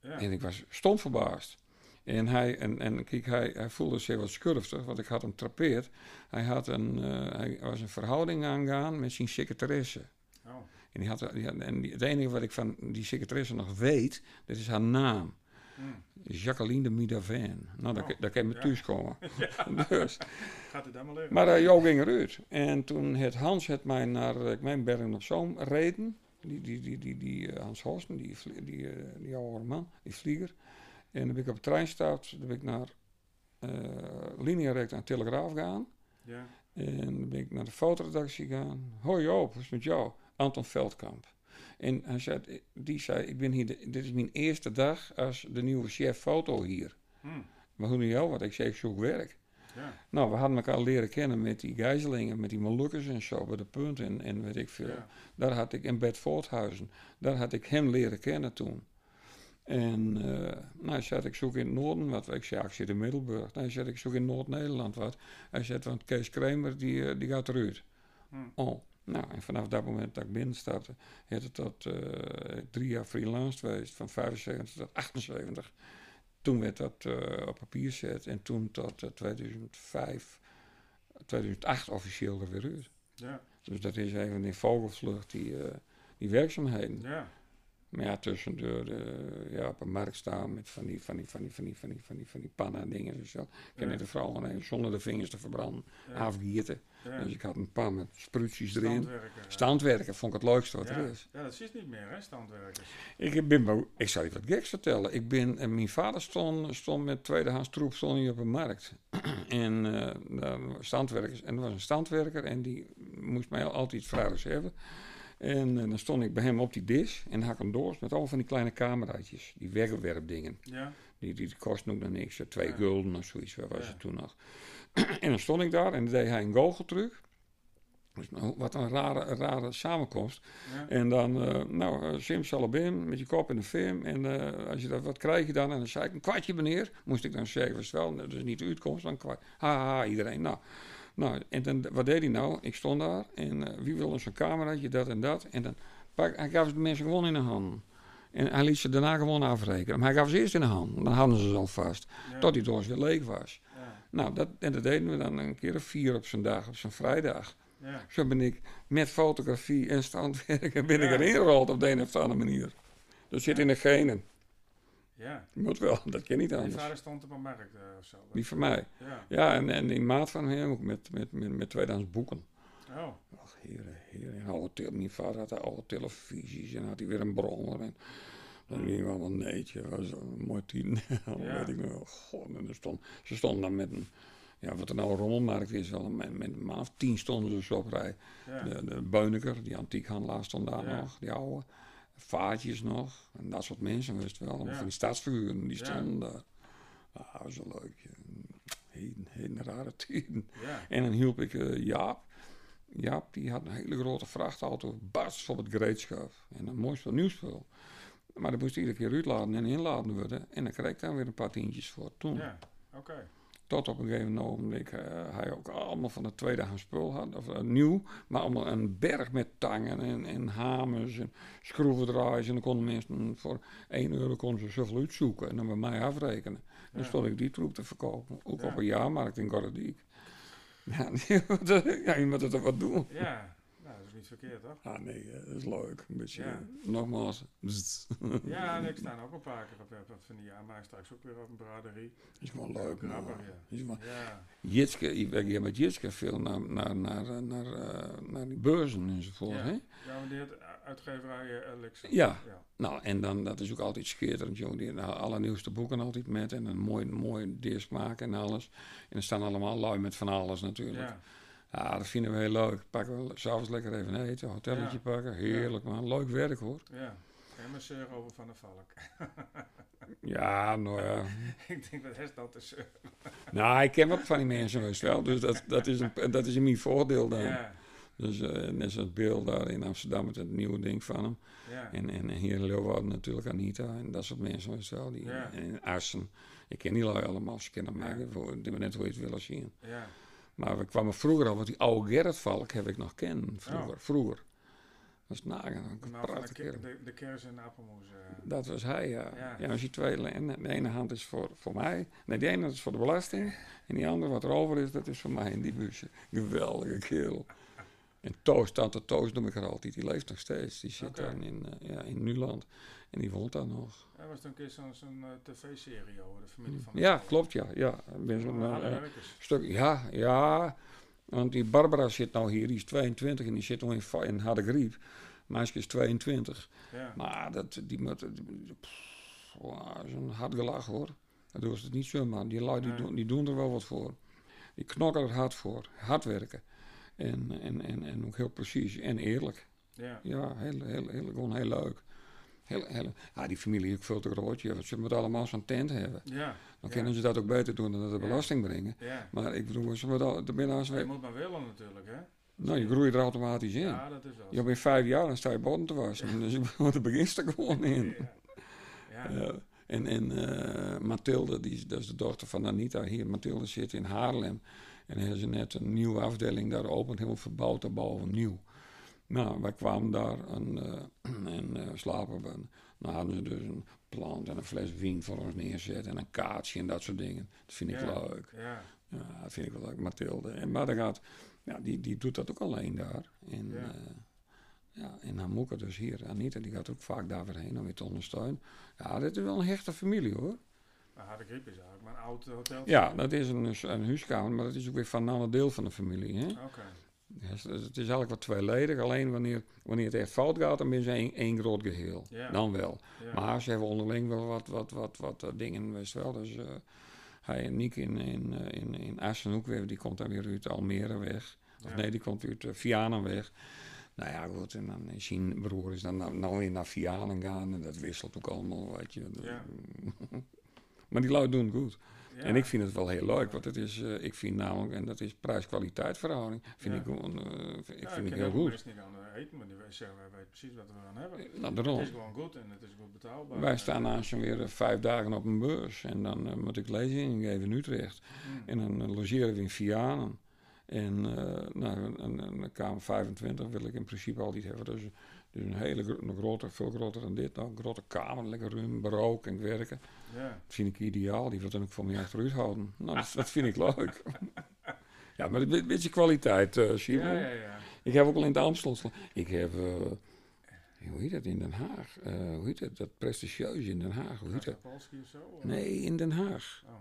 ja. En ik was stom verbaasd. En hij, en, en kijk, hij, hij voelde zich wat schurftig, want ik had hem trapeerd. Hij, had een, eh, hij was een verhouding aangaan met zijn secretaresse. Oh, En, die had, die had- en die- het enige wat ik van die secretaresse nog weet, dat is haar naam. hm. Jacqueline de Midavin. Nou, daar, Oh, daar kan je me ja. thuis komen. dus. Gaat het dan maar? Maar uh, Jo ging eruit. En toen het Hans het mij naar uh, ik meen Bergen op Zoom reden. Die, die, die, die, die uh, Hans Horsten, die, die, die oude man, die vlieger. En dan ben ik op de trein gestapt. Dan ben ik naar uh, linearecht naar Telegraaf gaan. Ja, En dan ben ik naar de fotoredactie gegaan. Hoi Joop, hoe is het met jou? Anton Veldkamp. En hij zei, die zei, ik ben hier, de- dit is mijn eerste dag als de nieuwe chef foto hier. hm. Maar hoe nu jou? Want ik zei, ik zoek werk. ja, Nou, we hadden elkaar leren kennen met die gijzelingen, met die Molukkers en zo, bij de punt en, en weet ik veel. ja. Daar had ik in Bed Voorthuizen, daar had ik hem leren kennen toen. En uh, nou, hij zei, ik zoek in het noorden wat. Ik zei, ik zit in Middelburg. Nou, hij zei, ik zoek in Noord-Nederland wat. Hij zei, want Kees Kramer, die, uh, die gaat eruit. Hm. Oh, nou, en vanaf dat moment dat ik binnenstapte, heeft het tot uh, drie jaar freelance geweest, van 75 tot 78. Toen werd dat uh, op papier gezet en toen tot uh, 2005, 2008 officieel er weer uit. Ja, Dus dat is even in vogelvlucht die, die werkzaamheden. ja, Maar ja, tussendoor uh, ja, op een markt staan met van die, van die, van die, van die, van die, van die, van die panna dingen en zo. Ik ken Ja. net de vrouw alleen zonder de vingers te verbranden, ja. afgieten. ja. Dus ik had een pan met spruitjes erin. Standwerken. ja. Standwerken vond ik het leukste wat ja. er is. Ja, dat is niet meer, hè, standwerkers. Ik, ben, ik zal je wat geks vertellen. Ik ben, en mijn vader stond, stond met tweedehands troep stond hij op een markt. en eh, waren standwerkers. En er was een standwerker en die moest mij altijd vrijdags hebben. En eh, dan stond ik bij hem op die dis en had ik een doos met allemaal van die kleine cameraatjes. Die wegwerpdingen. Ja. Die, die kosten ook nog niks. Twee Ja. gulden of zoiets, wat was Ja. het toen nog. en dan stond ik daar en dan deed hij een goocheltruc. terug. Dus nou, wat een rare, rare samenkomst. Ja. En dan, eh nou, eh, simsalabim, met je kop in de film. En als je dat, wat krijg je dan? En dan zei ik, een kwartje meneer. Moest ik dan zeggen, was wel, dat is niet de uitkomst, dan kwart. Haha, iedereen. Nou, nou, en dan, wat deed hij nou? Ik stond daar en eh, wie wil eens een cameraatje, dat en dat. En dan pak, hij gaf de mensen gewoon in de hand. En hij liet ze daarna gewoon afrekenen. Maar hij gaf ze eerst in de hand. Dan hadden ze ze al vast. Ja. Tot die doos weer leeg was. Ja. Nou, dat, en dat deden we dan een keer of vier op zijn dag, op zijn vrijdag. Ja. Zo ben ik met fotografie en standwerken ben ik erin gerold op de een of andere manier. Dat zit in de genen. Ja. Moet wel, dat kan niet Die anders. vader stond op een markt eh, of zo. Die van mij. Ja. Ja, en, en die maat van hem ook met, met, met, met tweedehands boeken. Oh. Ach, heren, heren. Oude mijn vader had oude televisies en had hij weer een brommer. En dan ging wel een neetje. Was een mooi tien. Dan Ja. weet ik nog wel. God, en stond, ze stonden dan met een, ja, wat er nou een rommelmarkt is, wel met, met een maand tien stonden ze zo op rij. Ja. De, de Beuneker, die antiekhandelaar stond daar nog, die oude. Vaatjes nog, en dat soort mensen, wist wel. Ja. Van die staatsfiguren, die stonden daar. Ah, zo leuk. Heden, heden rare tijden. En dan hielp ik eh, Jaap. Jaap, die had een hele grote vrachtauto, bars op het gereedschap. En een mooi spul, nieuw spul. Maar dat moest iedere keer uitladen en inladen worden. En dan kreeg ik daar weer een paar tientjes voor toen. Ja. Oké. Tot op een gegeven ogenblik eh, hij ook allemaal van het tweedehands spul had. Of eh, nieuw, maar allemaal een berg met tangen en, en hamers en schroevendraaiers. En dan konden mensen voor 1 euro konden ze zoveel uitzoeken en dan bij mij afrekenen. Dan Ja. stond ik die troep te verkopen. Ook Ja. op een jaarmarkt in Gordiek. Ja, je moet er wat doen. Ja. Dat niet verkeerd, toch? Ah nee, dat is leuk. Een beetje, Ja. eh, nogmaals. Ja, en ik sta ook een paar keer op, op van die maar straks ook weer op een braderie. is gewoon leuk. man. Grappig, ja. Is gewoon- Ja. Jitske, ik ben hier met Jitske veel naar, naar, naar, eh, naar, eh, naar die beurzen enzovoort. Ja. Hè? Ja, maar die had uitgeverij Alex. Ja. ja. Nou, en dan, dat is ook altijd schitterend, joh. Die de allernieuwste boeken altijd met en een mooi, mooi disc maken en alles. En er staan allemaal lui met van alles natuurlijk. Ja, Ja. dat vinden we heel leuk. Pakken we s'avonds lekker even eten, hotelletje Ja. pakken. Heerlijk man, leuk werk hoor. Ja. Mijn zeur over Van der Valk. Ja, nou ja. ik denk, wat is dat te zeur? Nou, ik ken wat van die mensen wel, dus dat, dat, is, een, dat is in mijn voordeel dan. Ja. Dus eh, net zoals Bill daar in Amsterdam met het nieuwe ding van hem. Ja. En, en hier in Leeuwarden natuurlijk Anita en dat soort mensen wel. Die, Ja. En in Assen. Ik ken die lui allemaal, ze kennen mij, Ja. voor, die we net hoe je het willen zien. Ja. Maar we kwamen vroeger al, want die oude Gerrit Valk heb ik nog kennen. Vroeger. Oh. vroeger. Dat is nagen. Nou, de, kerel. de, de kers en appelmoes. eh. Dat was hij, ja. Ja. Ja, als je twee, en de ene hand is voor, voor mij. Nee, de ene is voor de belasting. En die andere, wat er over is, dat is voor mij in die busje. Geweldige kerel. En Toos, tante Toos noem ik haar altijd. Die leeft nog steeds. Die zit dan in, eh, ja, in Nuland. En die woont daar nog. Er was toen een keer zo'n zo'n, eh, tv-serie over de familie van. Ja, klopt, ja. ja. Ben zo'n eh, stuk, ja, ja. Want die Barbara zit nou hier, die is 22 en die zit nog in, in harde griep. Meisje is 22. Ja. Maar dat, die moet, is een hard gelach hoor. Dat doen ze het niet zomaar. Die lui die, Nee. doen, die doen er wel wat voor. Die knokken er hard voor. Hard werken. En, en, en, en ook heel precies en eerlijk. Ja. Ja, heel, heel, heel, gewoon heel leuk. Heel, heel, ja, die familie is ook veel te groot. Want ze moeten allemaal zo'n tent hebben. Ja. Dan Ja. kunnen ze dat ook beter doen dan dat de belasting brengen. Ja. Maar ik bedoel, ze moeten de binnen Maar je moet maar willen natuurlijk, hè? nou, je groeit er automatisch in. Ja, dat is wel. Je bent vijf jaar, dan sta je bodem te wassen. Dus daar begint er gewoon in. Ja. En, en eh, Mathilde, die, is- dat is de dochter van Anita hier. Mathilde zit in Haarlem. En hebben ze net een nieuwe afdeling daar opent, helemaal verbouwd daarboven, nieuw. Nou, wij kwamen daar en, eh, en eh, slapen we. Dan hadden ze dus een plant en een fles wien voor ons neerzet en een kaartje en dat soort dingen. Dat vind ik Ja. leuk. Ja. Ja, dat vind ik wel leuk, Mathilde. En, maar gaat, ja, die, die doet dat ook alleen daar. En, Ja. ja. ja, en dus hier, Anita, die gaat ook vaak daar weer heen om weer te ondersteunen. Ja, dit is wel een hechte familie hoor. Maar harde griep is eigenlijk maar een oud hotel. Ja, dat is een, een huiskamer, maar dat is ook weer van een ander deel van de familie. Hè? Oké. Dus het is eigenlijk wat tweeledig. Alleen wanneer, wanneer het echt fout gaat, dan ben ze één, één groot geheel. Dan wel. Maar ze hebben onderling wel wat, wat, wat, wat eh, dingen, je wel. Dus eh, hij en Niek in, in, eh, in, in weer, die komt dan weer uit Almere weg. Of Ja. nee, die komt uit uh, Vianen weg. Nou ja, goed. En dan is zijn broer is dan nou, nou weer naar Vianen gaan. En dat wisselt ook allemaal, weet je. Ja. maar die lui doen het goed. Ja. En ik vind het wel heel leuk, want het is, eh, ik vind namelijk, en dat is prijs-kwaliteit verhouding, vind Ja. ik gewoon, eh, vind- ik Ja, vind ik heel goed. mensen niet aan eten, maar die zeggen, wij weten precies wat we aan hebben. Nou, Het daarom. is gewoon goed en het is goed betaalbaar. Wij staan naast weer eh, vijf dagen op een beurs en dan eh, moet ik lezingen geven in Utrecht. Mm. En dan eh, logeren we in Vianen. En eh, nou, een, een, een kamer 25 wil ik in principe altijd hebben. Dus, dus een hele een grote, veel groter dan dit. Nou, een grote kamer, lekker ruim, en werken. Ja. Dat vind ik ideaal. Die wil dan ook voor mij achteruit houden. Nou, dat, dat vind ik leuk. ja, maar een beetje kwaliteit, Simon. Ja, ja, ja. Ik heb ook al in het Amstel. Ik heb, eh, hoe heet dat in Den Haag? Eh, hoe heet dat? Dat prestigieuze in Den Haag. Hoe heet dat? Of zo? Nee, in Den Haag. Oh.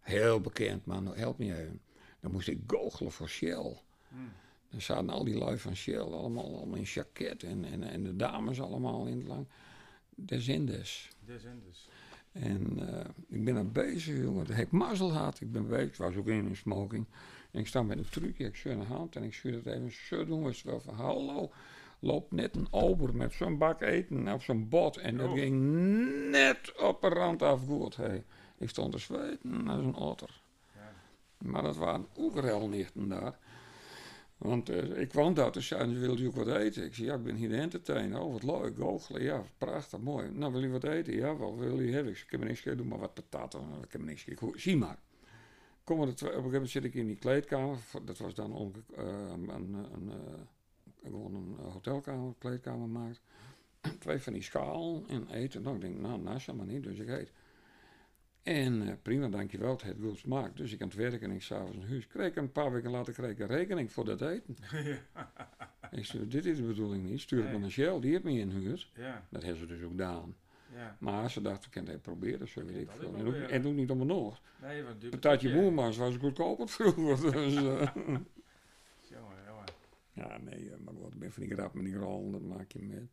Heel bekend, man. Help me even. Dan moest ik goochelen voor Shell. Mm. Dan zaten al die lui van Shell allemaal, allemaal in jacket. En, en, en de dames allemaal in het lang. Des Indes. En eh, ik ben er bezig, jongen. Dat heb ik mazzel. Ik ben bezig. Ik was ook in een smoking. En ik sta met een trucje. Ik schuur een hand en ik schuur het even. Zo doen we het van, hallo. Loopt net een ober met zo'n bak eten op zo'n bot. En dat Oh. ging net op de rand af goed. Hey. Ik stond te zweten als een otter. Ja. Maar dat waren oekerhelnichten daar. Want eh, ik kwam daar, ze, wil je ook wat eten? Ik zei, ja, ik ben hier de entertainer. Oh, wat leuk, goochelen. Ja, prachtig, mooi. Nou, wil je wat eten? Ja, wat wil je hebben? Ik zei, ik heb niks doe maar wat pataten. Ik heb niks. Goed, Zie maar. Kom op een gegeven moment zit ik in die kleedkamer. Dat was dan eh, een, een, eh, gewoon een hotelkamer, kleedkamer maakt. Twee van die schaal en eten. Nou, ik denk, nou, naast maar niet, dus ik eet. En eh, prima, dankjewel, het goed smaak. Dus ik aan het werken en ik s'avonds een huis. Kreeg ik een paar weken later kreeg ik een rekening voor dat eten. Ik zei, dit is de bedoeling niet. Stuur het Nee. naar Shell, die heeft me inhuurd. Ja, Dat hebben ze dus ook gedaan. ja. Maar ze dachten, ik kan het proberen, zo weet ik veel. En ook, weer- en ook niet om een nog. Nee, wat duur. Patatje boermans was goedkoper vroeger. Dus, Jongen, jongen. ja, nee, eh, maar wat, ik ben van die grap met die rollen, dat maak je met.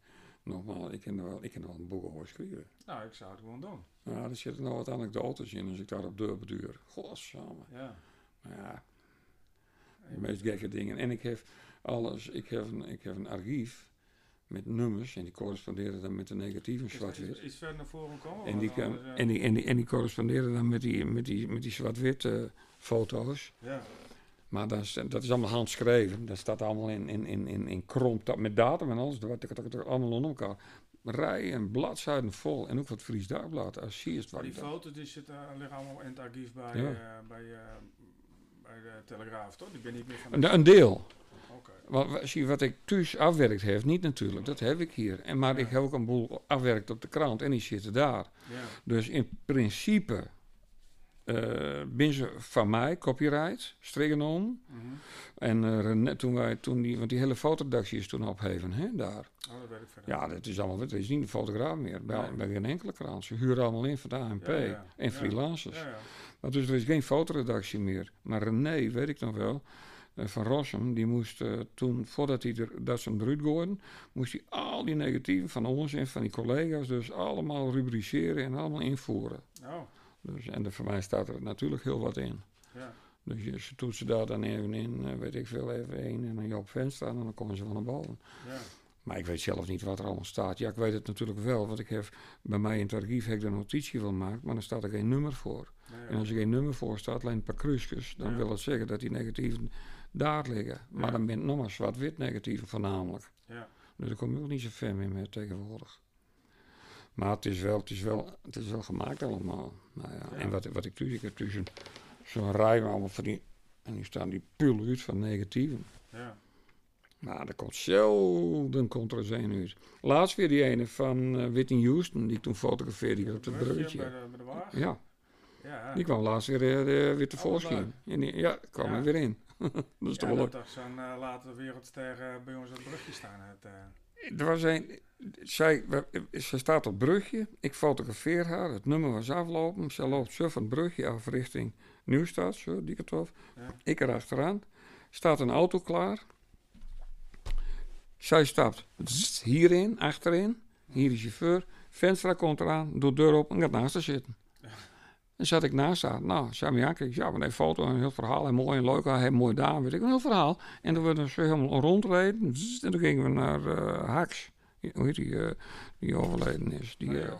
Nogmaals, ik kan er wel, ik wel een boek over schrijven. Nou, ik zou het gewoon doen. Nou, er zitten nog wat anekdotes in als ik daar op deur beduur. Godsamme. Ja. Maar ja, de meest gekke dingen. En ik heb alles, ik heb een, ik heb een archief met nummers en die corresponderen dan met de negatieve Is zwart-wit. iets, verder naar voren komen? En die, kan, en, die, en, die, en die corresponderen dan met die, met die, met die zwart-wit eh, foto's. Ja. Maar dat is, dat is allemaal handschreven. Dat staat allemaal in, in, in, in, in kromp, dat- met datum en alles. Dat wordt allemaal onder elkaar. Rijen, bladzijden vol. En ook wat Fries Dagblad. Als je het die ik- foto's die zitten, liggen allemaal in het archief bij, Ja. eh, bij, eh, bij de Telegraaf, toch? Die ben niet meer van Een, een deel. Wat, wat- zie, wat ik thuis afwerkt heb, niet natuurlijk. Dat heb ik hier. En, maar Ja. ik heb ook een boel afwerkt op de krant. En die zitten daar. Ja. Dus in principe... ze van mij, copyright, strikgenomen. Mhm. En eh, René, toen wij, toen die, want die hele fotodactie is toen opgeheven, hè, daar. Oh, dat weet ik verder. Ja, dat is allemaal, het is niet een fotograaf meer, bij, Nee. bij geen enkele krant. Ze huren allemaal in van de ANP Ja, ja. en freelancers. Ja, ja. Maar dus er is geen fotoredactie meer. Maar René, weet ik nog wel, eh, van Rossum, die moest toen, voordat hij er, dat ze hem eruit gooiden, moest hij al die negatieven van ons en van die collega's dus allemaal rubriceren en allemaal invoeren. Oh, Dus, en voor mij staat er natuurlijk heel wat in. ja. Dus je, ze toetsen daar dan even in, eh, weet ik veel, even één en een Joop Venstra en dan komen ze van naar boven. Ja. Maar ik weet zelf niet wat er allemaal staat. Ja, ik weet het natuurlijk wel, want ik heb bij mij in het archief heb ik de notitie van gemaakt, maar dan staat er geen nummer voor. Nee, En als er geen nummer voor staat, alleen een paar kruisjes, dan Ja. wil het zeggen dat die negatieven daar liggen. Maar dan ben je nog maar zwart-wit negatieven voornamelijk. Ja. Dus daar kom je ook niet zo ver mee met tegenwoordig. Maar het is wel, het is wel, het is wel gemaakt allemaal. Nou ja, Ja. En wat, wat ik thuis, ik heb thuis een- zo'n rij allemaal van die, en die staan die pul uit van negatieven. Ja. Maar er komt zelden komt er eens een uit. Laatst weer die ene van eh Whitney Houston, die ik toen fotografeerde op het Brugje breutje. Bij de, bij de wagen? Ja, Ja. die kwam laatst weer, eh, weer tevoorschijn. Die- ja, kwam er weer in. dat is Ja, toch wel leuk. dat zo'n uh, later wereldster bij ons op het brugje staan. Het, Er was een, zij, ze staat op het brugje, ik fotografeer haar, het nummer was aflopen, ze loopt zo van het brugje af richting Nieuwstad, zo, Diekertof. Ja. Ik erachteraan, staat een auto klaar. Zij stapt hierin, achterin, hier is chauffeur, Venstra komt eraan, doet deur op en gaat naast haar zitten. Dan zat ik naast haar. Nou, zei me aankijken. Ja, maar een foto, een heel verhaal. En mooi en leuk. Hij heeft mooi dame. Weet ik, een heel verhaal. En toen we dus helemaal rondreden. En toen gingen we naar eh Hax. Hoe heet die, eh, die overleden is? Die, eh,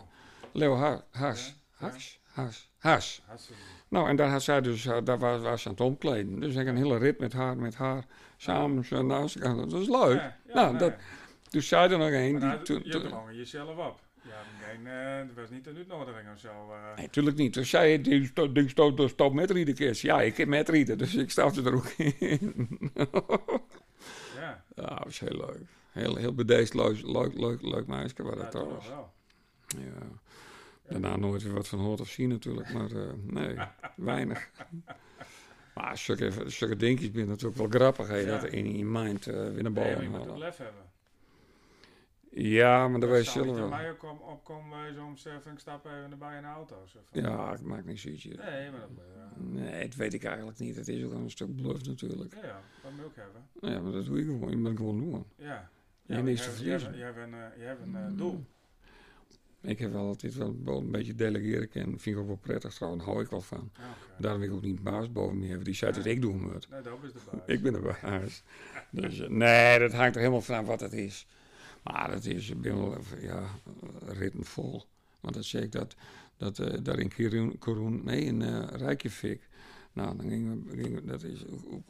Leo. Ha-. Ja, ja. Haas? Haas. Haas. Hartstikke. Nou, en daar had zij dus, daar was, was ze aan het omkleden. Dus ik een hele rit met haar, met haar samen zo naast elkaar. Dat was leuk. Ja, ja, nou, nee. dat, toen zei er nog een. Maar Die, nou, toen, je drong jezelf op. Ja, geen, eh, het was niet een uitnodiging of zo. eh. Nee, natuurlijk niet. Dus zij die die stoot stop met rieden kies. Ja, ik heb met rieden, dus ik stapte er ook in. ja, ja, dat was heel leuk. Heel, heel bedeesd, leuk, leuk, leuk, leuk meisje was ja dat toch trouwens. wel. Ja. Daarna nooit weer wat van hoort of zien natuurlijk, maar eh, nee, weinig. Maar zulke, zulke dingetjes zijn natuurlijk wel grappig, hè, Ja. dat in je mind eh, weer naar Nee, boven je moet halen. lef hebben. Ja, maar dat weet je wel. mij ook kom, opkomen bij zo'n surfing, ik stap even erbij in de auto. Ja, ik maak niet zoiets. eh. Nee, maar dat eh, Nee, dat weet ik eigenlijk niet. Het is ook wel een stuk bluff natuurlijk. ja, ja, dat moet je ook hebben. Ja, maar dat doe ik gewoon. Je moet gewoon doen. Ja. Ja, maar niks je te je verliezen. Je hebt een, eh, je hebt een eh, doel. Ik heb wel altijd wel wel een beetje delegeren en vind ik ook wel prettig trouwens. Daar hou ik wel van. Ja. Daarom wil ik ook niet baas boven me hebben. Die zei dat ik doen moet. Nee, dat is de baas. Ik ben de baas. Dus eh, nee, dat hangt er helemaal vanaf wat het is. Maar dat is, ik ben wel even, ja, eh, ritten vol. Want dat zeg ik dat, dat eh, daar in Kirun, Korun, nee, in eh Reykjavik. Nou, dan gingen we, gingen we- dat is een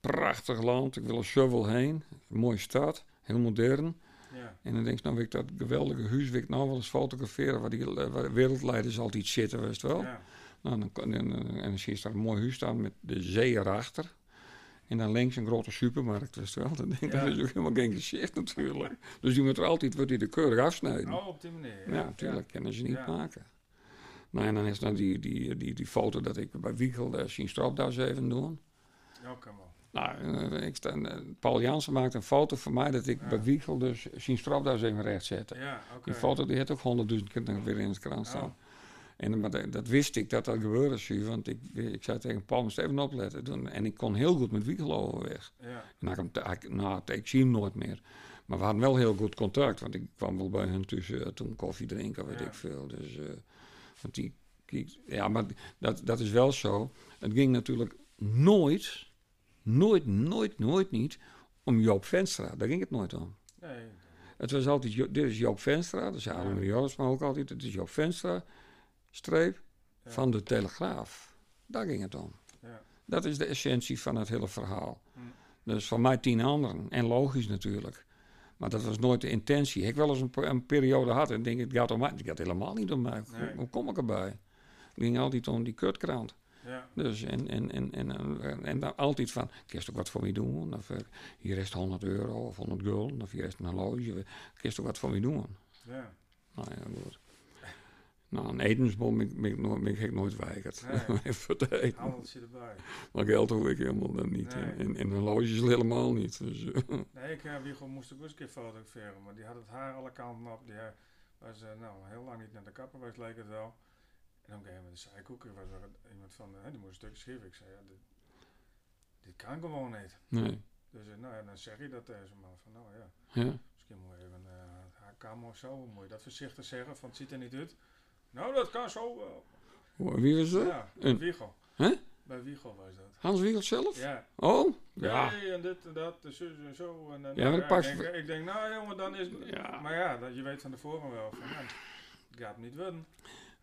prachtig land. Ik wil er zoveel heen. Een mooie stad, heel modern. Ja, En dan denk ik, nou wil ik dat geweldige huis wil ik nou wel eens fotograferen, waar die eh, waar wereldleiders altijd zitten, weet je wel. ja. Nou, dan, en, en dan zie je daar een mooi huis staan met de zee erachter. En dan links een grote supermarkt, je wel. Dan denk ik, Ja. dat is ook helemaal geen gezicht natuurlijk. dus die moet er altijd, wordt die de keurig afsnijden. Oh, op die manier. ja, natuurlijk, kunnen ze niet Ja. maken. Nou, en dan is dan die, die, die, die foto dat ik bij Wiegel de Sien Stropdas even doen. Ja, kan wel. Nou, eh, ik sta, eh, Paul Jansen maakt een foto van mij dat ik Ja. bij Wiegel dus Sien Stropdas even recht zette. Ja, oké. Die foto die had ook honderdduizend keer weer in het krant staan. En maar dat, dat wist ik dat dat gebeurde, want ik, ik zei tegen Paul, moest even opletten. Toen, en ik kon heel goed met Wiegel overweg. Ja, En ik, nou, ik zie hem nooit meer. Maar we hadden wel heel goed contact, want ik kwam wel bij hen tussen eh, toen koffie drinken, weet Ja. ik veel. Dus, eh, want die, die- ja, maar dat, dat is wel zo. Het ging natuurlijk nooit, nooit, nooit, nooit niet om Joop Venstra. Daar ging het nooit om. nee. Het was altijd, dit is Joop Venstra, dat zei Ja. Adem Joris maar ook altijd. Het is Joop Venstra, streep, Ja. van de Telegraaf. Daar ging het om. Ja. Dat is de essentie van het hele verhaal. Hm. Dus van mij tien anderen. En logisch natuurlijk. Maar dat was nooit de intentie. Ik wel eens een, een periode gehad en denk ik, het gaat om mij. Het gaat helemaal niet om mij. Hoe, Nee. hoe kom ik erbij? Het ging altijd om die kutkrant. Ja, Dus en, en, en, en, en, en dan altijd van, kun je ook wat voor me doen? Of eh, hier is het 100 euro of 100 gulden. Of hier is een horloge. Kun je ook wat voor me doen? ja. Nou ja, goed. Nou, een etensbom ben ik, nooit, ben ik, nooit weigerd. Nee. Even voor te eten. Handeltje erbij. Maar geld hoef ik helemaal dan niet. Nee. En, en horloges helemaal niet. Dus, eh, Nee, ik heb Wiegel moest ook eens een keer fotograferen, maar die had het haar alle kanten op. Die eh, was nou, heel lang niet naar de kapper geweest, leek het wel. En op een gegeven moment zei ik ook, was er iemand van, die moest een stuk schrijven. Ik zei, ja, dit, dit kan gewoon niet. nee. Dus nou ja, dan zeg je dat tegen man van, nou ja, Ja. misschien moet je even eh haar kamer of zo, moet je dat voorzichtig zeggen, van het ziet er niet uit. Nou, dat kan zo wel. Wie was dat? Ja, bij En- Wiegel. Hè? Bij Wiegel was dat. Hans Wiegel zelf? Ja. Oh? Ja. Nee, en dit en dat, en zo en zo. En, Ja, maar dat past- ik, denk, ik denk, nou jongen, dan is Ja. Maar ja, dat, je weet van tevoren wel van, het gaat niet worden.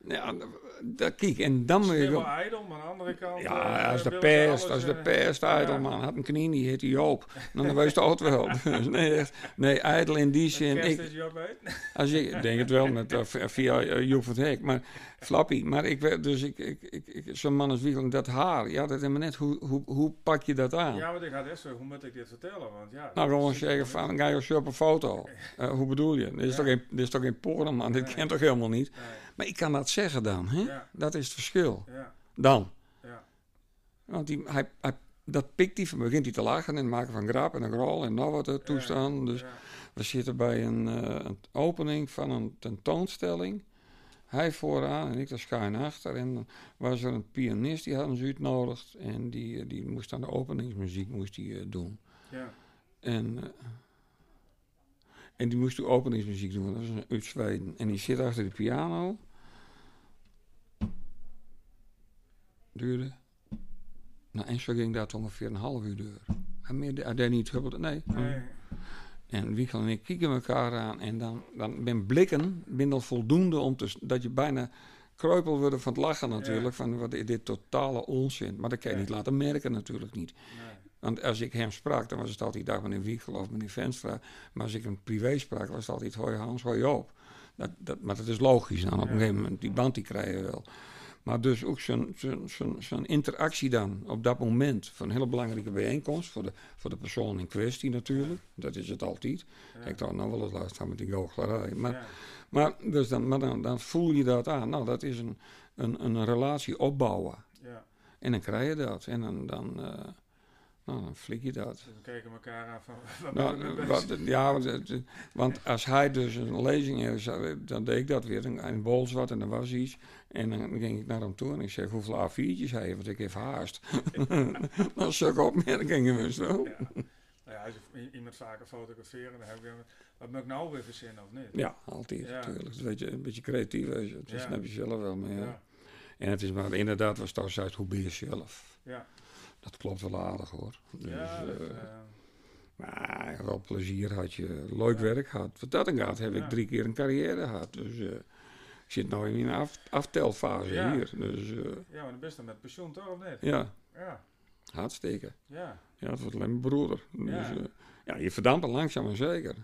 Ja, dat, kijk, en dan je... wel ijdel, maar aan de andere kant... Ja, eh, als de pest, als de eh, pest, ja. man. Had een knie, die heet Joop. Dan wees het altijd wel. Nee, echt, nee, ijdel in die zin. Ik, is. Als ik denk het wel met, eh, via Joep van Hek, maar Flappy. Maar ik weet, dus ik, ik, ik, zo'n man als Wiegel, dat haar, ja, dat is maar net, hoe, hoe, hoe pak je dat aan? Ja, want ik had zo, hoe moet ik dit vertellen? Want ja... nou, gewoon zeggen van, ga je op een foto. Eh, hoe bedoel je? Dit is, Ja. toch geen, dit is toch geen porno, man? Dit Nee. kent toch helemaal niet? niet. Maar ik kan dat zeggen dan, hè? Nee, ja, Dat is het verschil. ja, Dan. ja. Want die, hij, hij, dat pikt hij, van begint hij te lachen en maken van grap en een grol en nou wat er toestaan. Dus. We zitten bij een, eh, een opening van een tentoonstelling. Hij vooraan en ik daar schuin achter. En dan was er een pianist, die hadden ze uitgenodigd. En die, eh, die moest aan de openingsmuziek moest die, eh, doen. ja. En, eh, en die moest de openingsmuziek doen, dat was een- uit Zweden. En die zit achter de piano. duurde. Nou, en zo ging dat ongeveer een half uur door. En meer, hij deed niet gebeurd, nee. Nee. En Wiegel en ik kijken elkaar aan en dan, dan ben blikken ben voldoende om te, dat je bijna kreupel wordt van het lachen natuurlijk, van wat is dit totale onzin. Maar dat kan je Ja. niet laten merken natuurlijk niet. Nee. Want als ik hem sprak, dan was het altijd dag meneer Wiegel of meneer Venstra. Maar als ik hem privé sprak, was het altijd hoi Hans, hoi Joop. Dat, dat, maar dat is logisch dan. Op een gegeven moment, die band die krijg je wel. Maar dus ook zo'n zo'n zo'n zo'n interactie dan op dat moment van een hele belangrijke bijeenkomst voor de, voor de persoon in kwestie natuurlijk. Dat is het altijd. Ja. Ik dacht nou wel eens gaan met die goochelarij. Maar, Ja. maar, dus dan, maar dan, dan voel je dat aan. Nou, dat is een, een, een relatie opbouwen. Ja. En dan krijg je dat. En dan, dan, eh, nou, dan flik je dat. Dus we keken elkaar aan van, waar Nou, je mee wat, ja, want, het- want als hij dus een lezing heeft, dan deed ik dat weer. In bols wat en er was iets. En dan ging ik naar hem toe en ik zeg hoeveel A4'tjes hij heeft, want ik heb haast. dan zulke opmerkingen weer zo. Ja. Nou ja, als je iemand vaker fotograferen, dan heb weer, wat moet ik nou weer verzinnen of niet? Ja, altijd Ja. natuurlijk. Het is een beetje, een creatief is het. Dat Ja. snap je zelf wel. Maar ja. En het is maar inderdaad, was toch uit hoe ben je zelf. Ja. Dat klopt wel aardig hoor. Dus, Ja, dat, eh, eh, Maar wel plezier had je, leuk Ja. werk gehad. Wat dat dan gaat, heb Ja. ik drie keer een carrière gehad. Dus eh, ik zit nu in een af, aftelfase Ja. hier. Dus ja, maar dan best dan met pensioen toch of niet? ja, Ja. hartstikke. Ja. Ja, het wordt alleen mijn broeder. Dus Ja. je verdampt er langzaam maar zeker.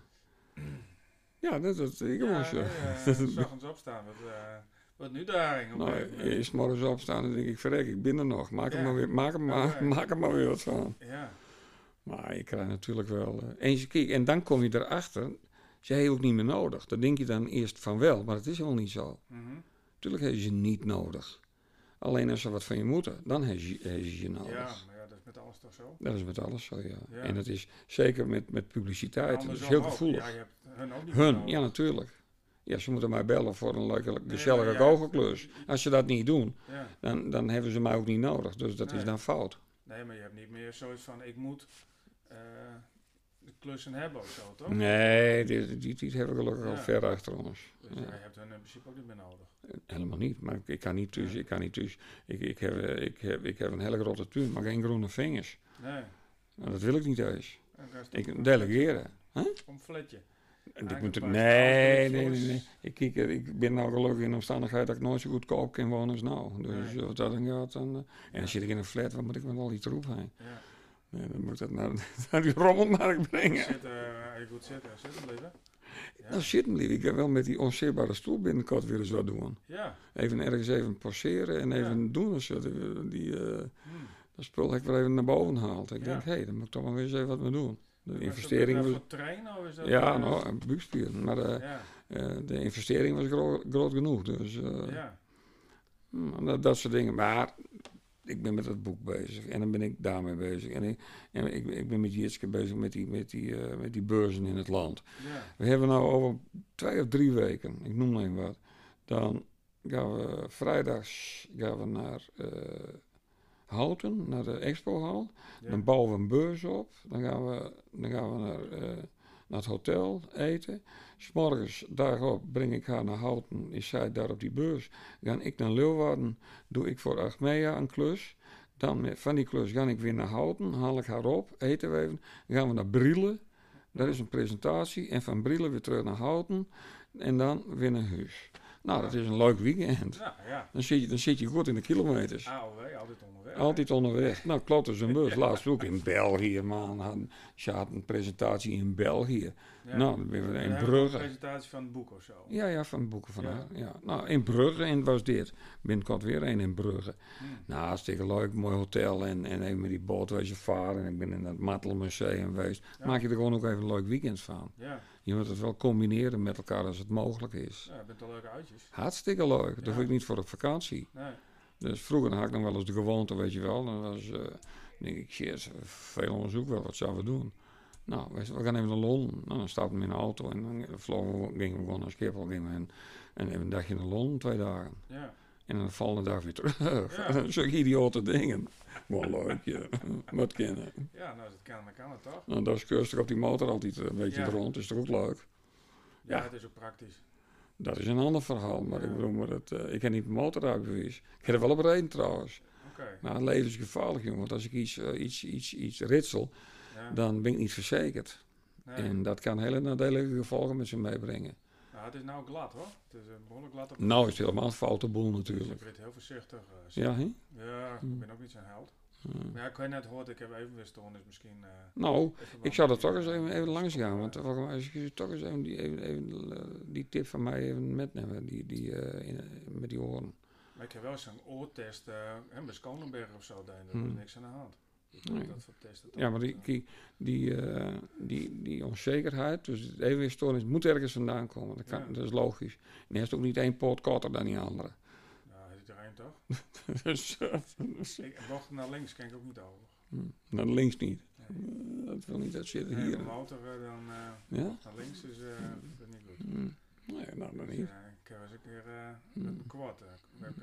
Ja, dat is ik ja, zo. nee, ochtends opstaan, wat nu daring op Nou, eerst morgens opstaan en denk ik, verrek, ik ben er nog. Maak, er, Ja. maar weer, maak, er, maar, maak er maar weer wat van. Ja. Maar je krijgt natuurlijk wel... eh, eens, kijk, en dan kom je erachter, ze heeft ook niet meer nodig. Dan denk je dan eerst van wel, maar het is helemaal niet zo. Mhm. Natuurlijk heeft ze je niet nodig. Alleen als ze wat van je moeten, dan heeft ze, heeft ze je nodig. Ja, maar ja, dat is met alles toch zo? Dat is met alles zo, ja. Ja. En dat is zeker met, met publiciteit. Dat is Andersom heel gevoelig. Ja, je hebt hun ook niet Hun, ja natuurlijk. Ja, ze moeten mij bellen voor een leuke, gezellige ja. goochelklus. Als ze dat niet doen, dan, dan hebben ze mij ook niet nodig. Dus dat is dan fout. Nee, maar je hebt niet meer zoiets van, ik moet eh, de klussen hebben of zo, toch? Nee, die, die, die hebben we gelukkig al ver achter ons. Dus Ja. jij hebt hun in principe ook niet meer nodig. Helemaal niet. Maar ik, kan niet tussen. Ja. Ik kan niet tussen. Ik, ik, heb, ik, heb, ik heb een hele grote tuin, maar geen groene vingers. Nee. Nou, dat wil ik niet eens. Ik delegeren. Om fletje. En ik moet, nee, nee, nee, nee. Ik, er- ik ben nou gelukkig in de omstandigheid dat ik nooit zo goedkoop kan wonen als nou. Dus Nee. eh, wat dat dan gaat, dan... eh, en Ja. dan zit ik in een flat, wat moet ik met al die troep heen? Ja. Nee, dan moet ik dat naar, naar die rommelmarkt brengen. Eh, je goed zitten, zitten blijven. Ja. Nou, zit lief. Ik heb wel met die onzichtbare stoel binnenkort weer eens wat doen. ja. Even ergens even passeren en even doen als je die, eh, Hm. dat spul heb ik weer even naar boven haalt. Ik denk, hé, hey, dan moet ik toch wel weer eens even wat mee doen. De investering was... of is dat... Ja, nou, een. Maar Ja, eh, de investering was gro- groot genoeg. Dus eh, ja. hm, dat, dat soort dingen. Maar ik ben met dat boek bezig en dan ben ik daarmee bezig. En ik, en ik, ik ben met Jitske bezig met die, met, die, eh, met die beurzen in het land. ja. We hebben nou over twee of drie weken, ik noem maar even wat, dan gaan we vrijdags gaan we naar eh, Houten, naar de expohal. ja. Dan bouwen we een beurs op. Dan gaan we, dan gaan we naar, eh, naar het hotel eten. S'morgens daarop breng ik haar naar Houten. Is zij daar op die beurs. Dan ga ik naar Leeuwarden. Doe ik voor Achmea een klus. Dan met, van die klus ga ik weer naar Houten. Haal ik haar op. Eten we even. Dan gaan we naar Brielen. Daar is een presentatie. En van Brielen weer terug naar Houten. En dan weer naar huis. Nou, dat is een leuk weekend. Ja, ja. Dan zit je, dan zit je goed in de kilometers. AOW, altijd onderweg. Altijd onderweg. Nou, klopt dus een bus. Laatst ook in België, man. Hadden- Ze had een presentatie in België. Ja. Nou, dan ben we in Brugge. Een presentatie van het boek of zo. Ja, ja, van boeken van Ja. haar. Ja. Nou, in Brugge en was dit. Binnenkort weer een in Brugge. Hm. Nou, hartstikke leuk, mooi hotel. En, en even met die boot wezen varen. En ik ben in het Mattelmuseum geweest. Ja. Maak je er gewoon ook even een leuk weekend van. Ja, Je moet het wel combineren met elkaar als het mogelijk is. ja, je bent al leuke uitjes. Hartstikke leuk. Dat hoef ik niet voor op vakantie. Nee. Dus vroeger had ik nog wel eens de gewoonte, weet je wel. Dan was, eh, denk ik, shit, veel onderzoek wel, wat zouden we doen? Nou, we gaan even naar Londen. Nou, dan stapten we in de auto en dan vlogen we, gingen we gewoon naar Schiphol. Gingen we en, en even een dagje naar Londen, twee dagen. Ja. En dan volgende dag weer terug. Ja. Zulke idiote dingen. Gewoon leuk, ja. Wat kennen. ja, nou, het kan, dan kan het toch? Nou, dat is keurig op die motor altijd een beetje Ja. rond. Is toch ook leuk? Ja, Ja. het is ook praktisch. Dat is een ander verhaal. Maar Ja. ik bedoel, maar dat, eh, ik heb niet mijn motorrijbewijs. Ik heb er wel op reden trouwens. Oké. Oké. Nou, levensgevaarlijk, jongen. Want als ik iets, eh, iets, iets, iets ritsel, dan ben ik niet verzekerd. Nee. En dat kan hele nadelige gevolgen met zich meebrengen. Het is nou glad hoor. Het is een behoorlijk glad op. Nou is het helemaal een foute boel Dus natuurlijk. ik reed heel voorzichtig. eh, Ja? Ja, Hmm. ik ben ook niet zo'n held. Ja. Maar ja, ik heb net gehoord, ik heb evenwichtstoornis dus misschien... eh, Nou, even ik zou er die, toch eens eh, even, even langs gaan. Want eh, volgens mij als je toch eens even die, even, even, eh, die tip van mij even metnemen. Die, die, eh, in, met die oren. Maar ik heb wel eens een oortest uh, bij Skonenberg of zo. Daar is Hmm. niks aan de hand. Nee. dat voor testen. Ja, maar die, die, die, eh, die, die onzekerheid, dus het evenwichtstoornis, moet ergens vandaan komen. Dat, kan, Ja. dat is logisch. En hij is ook niet één poot korter dan die andere. Ja, hij zit er één toch? dus, dus, Ik, bocht naar links kan ik ook niet over. hm, naar links niet. Nee. Eh, dat wil niet, dat zit Nee, hier. motor dan eh, Ja? naar links is eh, dat niet goed. Hm. Nee, nou dan Dus, niet. eh, ik eens een keer Hmm. met mijn ben ik,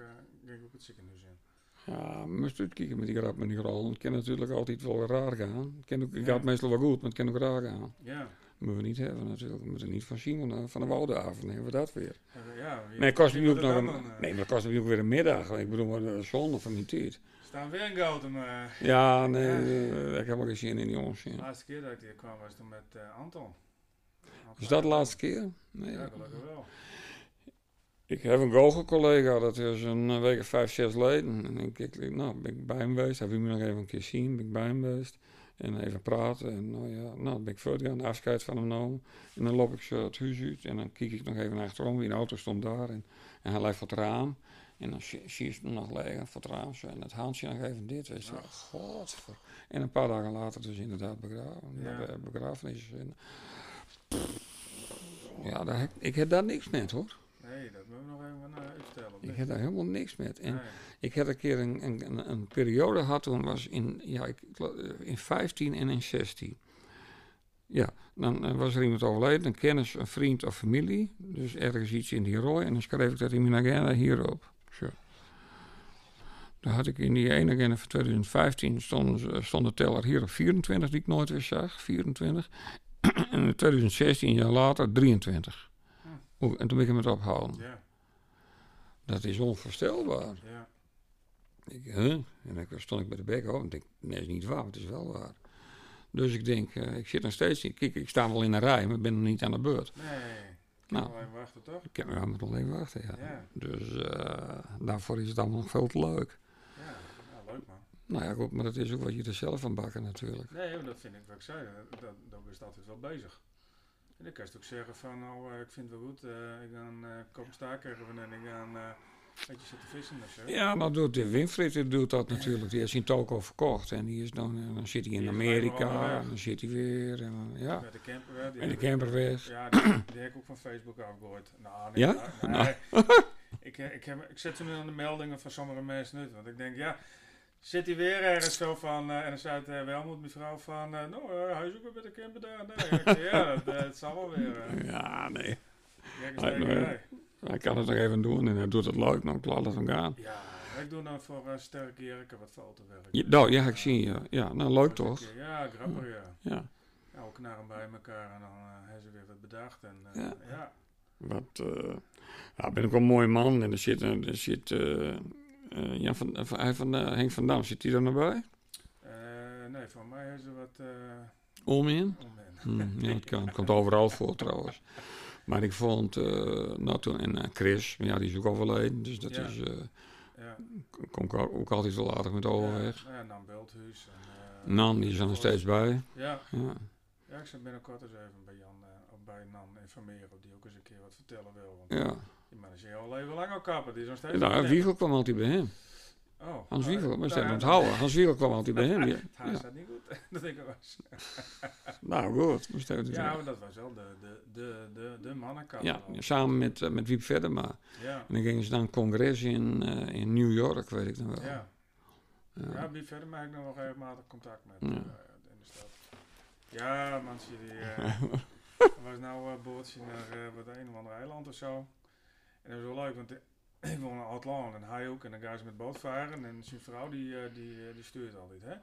ging ik ook het ziekenhuis in. Ja, maar eens kijken met die grap met die rol. Het kan natuurlijk altijd wel raar gaan. Het kan ook, het Ja. gaat meestal wel goed, maar het kan ook raar gaan. Ja, Dat moeten we niet hebben natuurlijk. We moeten niet van Simon eh, van de Woudenhaven hebben we dat weer. ja Nee, kost ook nog een, dan doen, eh? nee, maar dat kost me ook weer een middag. Ik bedoel, maar de zonde van mijn tijd. Staan weer een Gautam. eh Ja, nee, Ja. eh, ik heb helemaal geen zin in die onzin. de laatste keer dat ik hier kwam was toen met eh, Anton. Is dat de laatste keer? Nee. Ja, gelukkig wel. Ik heb een goochelcollega, dat is een eh, week of vijf, zes geleden. En ik, ik, nou, ben ik bij hem geweest. Hij wil me nog even een keer zien. Ben ik bij hem geweest. En even praten. En nou ja, nou, dan ben ik voortgegaan, afscheid van hem genomen. En dan loop ik zo het huis uit. En dan kijk ik nog even achterom. Wie een auto stond daar. En, en hij ligt voor het raam. En dan zie je hem nog liggen voor het raam. Zo, en het handje nog even dit. Weet je. Godver. En een paar dagen later dus inderdaad begraven. Ja. Begrafenis. En, ja, daar, heb- ik heb daar niks met hoor. Nee, dat moeten we nog even uh, uitstellen. Ik heb daar helemaal niks met. En Nee. ik heb een keer een, een, een, periode gehad, toen was in, ja, ik, eh, in 15 en in 16. Ja, dan eh, was er iemand overleden, een kennis, een vriend of familie. Dus ergens iets in die rooi. En dan schreef ik dat in mijn agenda hierop. Zo. Dan had ik in die ene agenda van 2015 stond, eh, stond de teller hier op 24, die ik nooit weer zag. 24. en in 2016, een jaar later, 23. En toen ben ik hem het ophouden. Ja, Dat is onvoorstelbaar. ja. Ik, huh? En dan stond ik bij de bek op en denk, nee, dat is niet waar, maar het is wel waar. Dus ik denk, eh, ik zit nog steeds. Kijk, ik sta wel in een rij, maar ik ben nog niet aan de beurt. Nee, ik Nou. even wachten toch? Ik kan aan het alleen wachten, ja. Ja, Dus eh, daarvoor is het allemaal nog veel te leuk. ja, ja leuk man. Nou ja, goed, maar dat is ook wat je er zelf van bakken natuurlijk. Nee, dat vind ik wat ik zei. Dat, dat, dat is altijd wel bezig. En dan kan je ook zeggen van, nou, eh, ik vind het wel goed. eh, ik ga een uh, kop even en ik ga een eh, beetje zitten vissen of zo. Ja, nou doet de Winfried doet dat natuurlijk. Die heeft zijn toko verkocht en die is dan, eh, dan zit hij in Amerika en dan zit hij weer. En, dan- ja, Met de camper weg. de heb ik- camper weg. Ja, die, die heb ik ook van Facebook afgegooid. Nou, nee, Ja? nou, nee. ik, eh, ik, heb, ik zet ze nu aan de meldingen van sommige mensen uit. Want ik denk, ja, zit hij weer ergens zo van... eh, en dan zei het uh, Welmoed, mevrouw, van... eh, nou, eh, hij is ook weer met de camper daar. Nee, ja, dat, eh, het zal wel weer. eh Ja, nee. Hij kan het nog even doen en hij doet het leuk, nou, ik laat het hem gaan. Ja, ik doe dan voor uh, sterke Erik wat fotowerk. Ja, nou, ja, ik zie je. Ja, nou, leuk toch? Ja, grappig, ja. Ja. Ja, we knarren bij elkaar en dan uh, hebben ze weer wat bedacht. En, uh, Ja. ja. Wat, uh, ja, ben ik wel een mooi man. En er zit, er zit uh, Jan van, van, hij van Henk van Dam, zit hij er nog bij? nee, voor mij hebben ze wat... Om in? Om in. Hmm, ja, het kan. komt overal voor trouwens. Maar ik vond, nou toen, en Chris, ja, die is ook overleden. Dus dat ja. is, ja. kom ik ook altijd wel aardig met overweg. Ja, ja Nan Beeldhuis. En, Nan, die is er nog steeds bij. Ja. ja. Ja, ik zit binnenkort eens even bij Jan, uh, of bij Nan informeren of die ook eens een keer wat vertellen wil. Want ja. Man is hier al even lang al kappen, die is nog steeds... Nou, Wiegel kwam altijd bij hem. Oh. Hans Wiegel, maar ze nou, onthouden. Hans Wiegel kwam altijd bij hem. Ja. Hij staat niet goed, dat denk ik wel eens. nou goed, maar Ja, maar dat was wel de, de, de, de, de mannenkap. Ja, samen met, uh, met Wiep Verderma. Ja. En dan gingen ze naar een congres in, uh, in New York, weet ik nog wel. Ja. Ja, ja Wiep Verderma heb ik nog wel regelmatig contact met. Ja. Uh, in de stad. Ja, mensen, die... Uh, was nou een bootje naar uh, wat een of ander eiland of zo. En dat was wel leuk, want ik woon in Outland en hij ook. En dan gaan ze met boot varen. En zijn vrouw die, uh, die, die stuurt altijd, hè.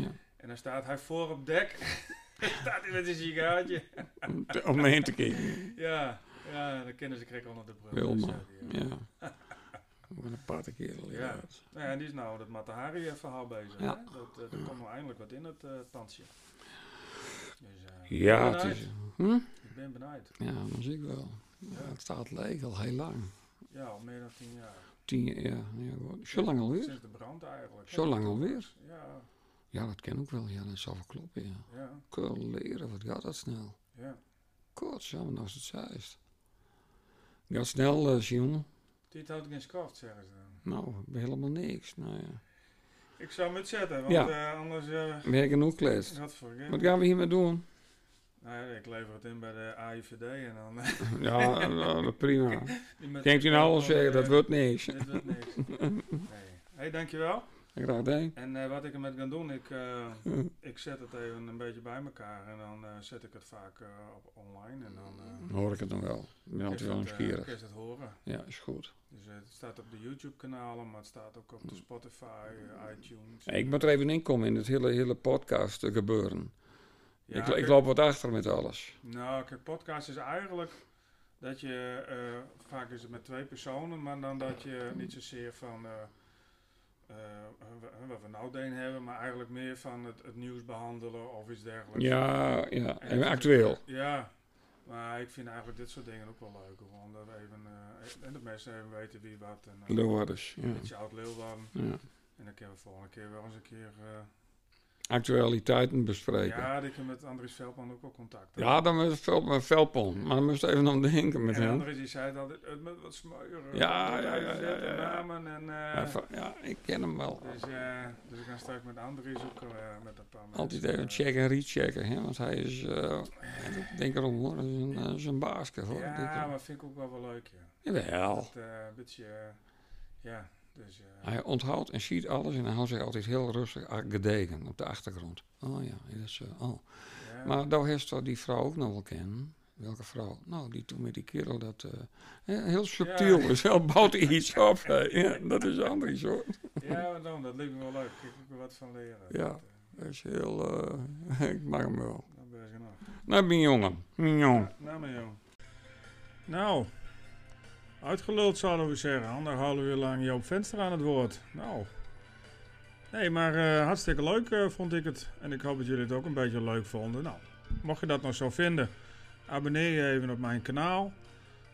Ja. En dan staat hij voor op dek. staat hij met een sigaartje. Om me heen te kijken. ja, ja, dan kennen ze krek onder de brug. Wilma, Dus, ja. Wat een aparte kerel, Ja. ja. Nou ja, die is nou dat Matahari-verhaal bezig. Ja. Hè? Dat, eh, er komt nou eindelijk wat in het eh tandje. Dus, eh, Ja, ik ben het is... Hm? Ik ben benieuwd. Ja, dat zie ik wel. Ja, het staat leeg al heel lang. Ja, al meer dan tien jaar. Tien jaar, ja. Zo lang alweer? Sinds de brand eigenlijk. Zo lang alweer? Ja, Ja, dat ken ik wel. Ja, dat zal wel kloppen, ja. ja, leren, wat gaat dat snel. ja. Kortzaam, nou is het juist. Gaat snel, Simon. Dit houdt geen skoft, zeggen ze dan. Nou, helemaal niks. Nou ja. Ik zou hem het zetten, want Ja. eh, anders... eh We hebben genoeg kletst. Wat gaan we hiermee doen? Nou ik lever het in bij de AIVD en dan... Ja, nou, prima. Denkt u nou al zeggen, dat eh, wordt niks. Dit wordt niks. Nee. Hey, dankjewel. Graag gedaan. En eh, wat ik ermee ga doen, ik, eh, ik zet het even een beetje bij elkaar en dan zet ik het vaak op online en dan hoor ik het dan wel. Ik ben altijd wel nieuwsgierig. je het horen. Ja, is goed. Dus het staat op de YouTube kanalen, maar het staat ook op de Spotify, eh, iTunes. Ja, ik moet er even in komen in het hele, hele podcast gebeuren. Ja, ik, ik loop wat achter met alles. Nou, kijk, podcast is eigenlijk dat je, eh, vaak is het met twee personen, maar dan dat je niet zozeer van eh, eh, wat we nou deen hebben, maar eigenlijk meer van het, het nieuws behandelen of iets dergelijks. Ja, ja. En actueel. Ja, maar ik vind eigenlijk dit soort dingen ook wel leuk, gewoon dat we even, en dat mensen even weten wie wat. En, uh, Leeuwarders. Ja. een beetje oud Leeuwarden. ja. En dan kunnen we volgende keer wel eens een keer... Actualiteiten bespreken. Ja, ja, die kunnen met Andries Veldman ook wel contact dan met Vel- met Velpon. Maar dan moest even aan denken met en hem. Andries die zei dat het, moet wat smeuren. Ja, ja, ja, ja, ja, ja. namen en... eh, Ja, ja, ik ken hem wel. dus, eh, dus ik ga straks met Andries zoeken eh, met een paar mensen. Altijd even eh, checken en rechecken. Hè? Want hij is, eh, ik denk erom hoor, is een, baasje hoor. Ja, maar vind ik ook wel wel leuk, ja. Jawel. Dat, eh, een beetje, eh, ja, dus... eh, Hij onthoudt en ziet alles en hij houdt zich altijd heel rustig gedegen op de achtergrond. Oh ja, dat is, oh. ja. Maar daar heeft die vrouw ook nog wel kennen. Welke vrouw? Nou, die toen met die kerel dat eh, heel subtiel Ja. is. Heel bouwt hij iets op. Ja, dat is Andries hoor. Ja, dan, dat lijkt me wel leuk. Ik heb er wat van leren. Ja. Dat, Dat is heel, ik mag hem wel. dat ben je genoeg. Nou, mijn jongen. Mijn jongen. Nou, mijn jong. Nou, uitgeluld zouden we zeggen. Anderhalf uur lang Joop Venster aan het woord. Nou. Nee, maar eh, hartstikke leuk eh, vond ik het. En ik hoop dat jullie het ook een beetje leuk vonden. Nou, mocht je dat nog zo vinden, abonneer je even op mijn kanaal.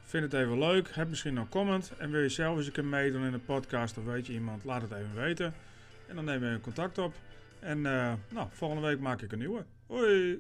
Vind het even leuk. Heb misschien een comment. En wil je zelf eens een keer meedoen in de podcast of weet je iemand, laat het even weten. En dan nemen we contact op. En eh, nou, volgende week maak ik een nieuwe. Hoi!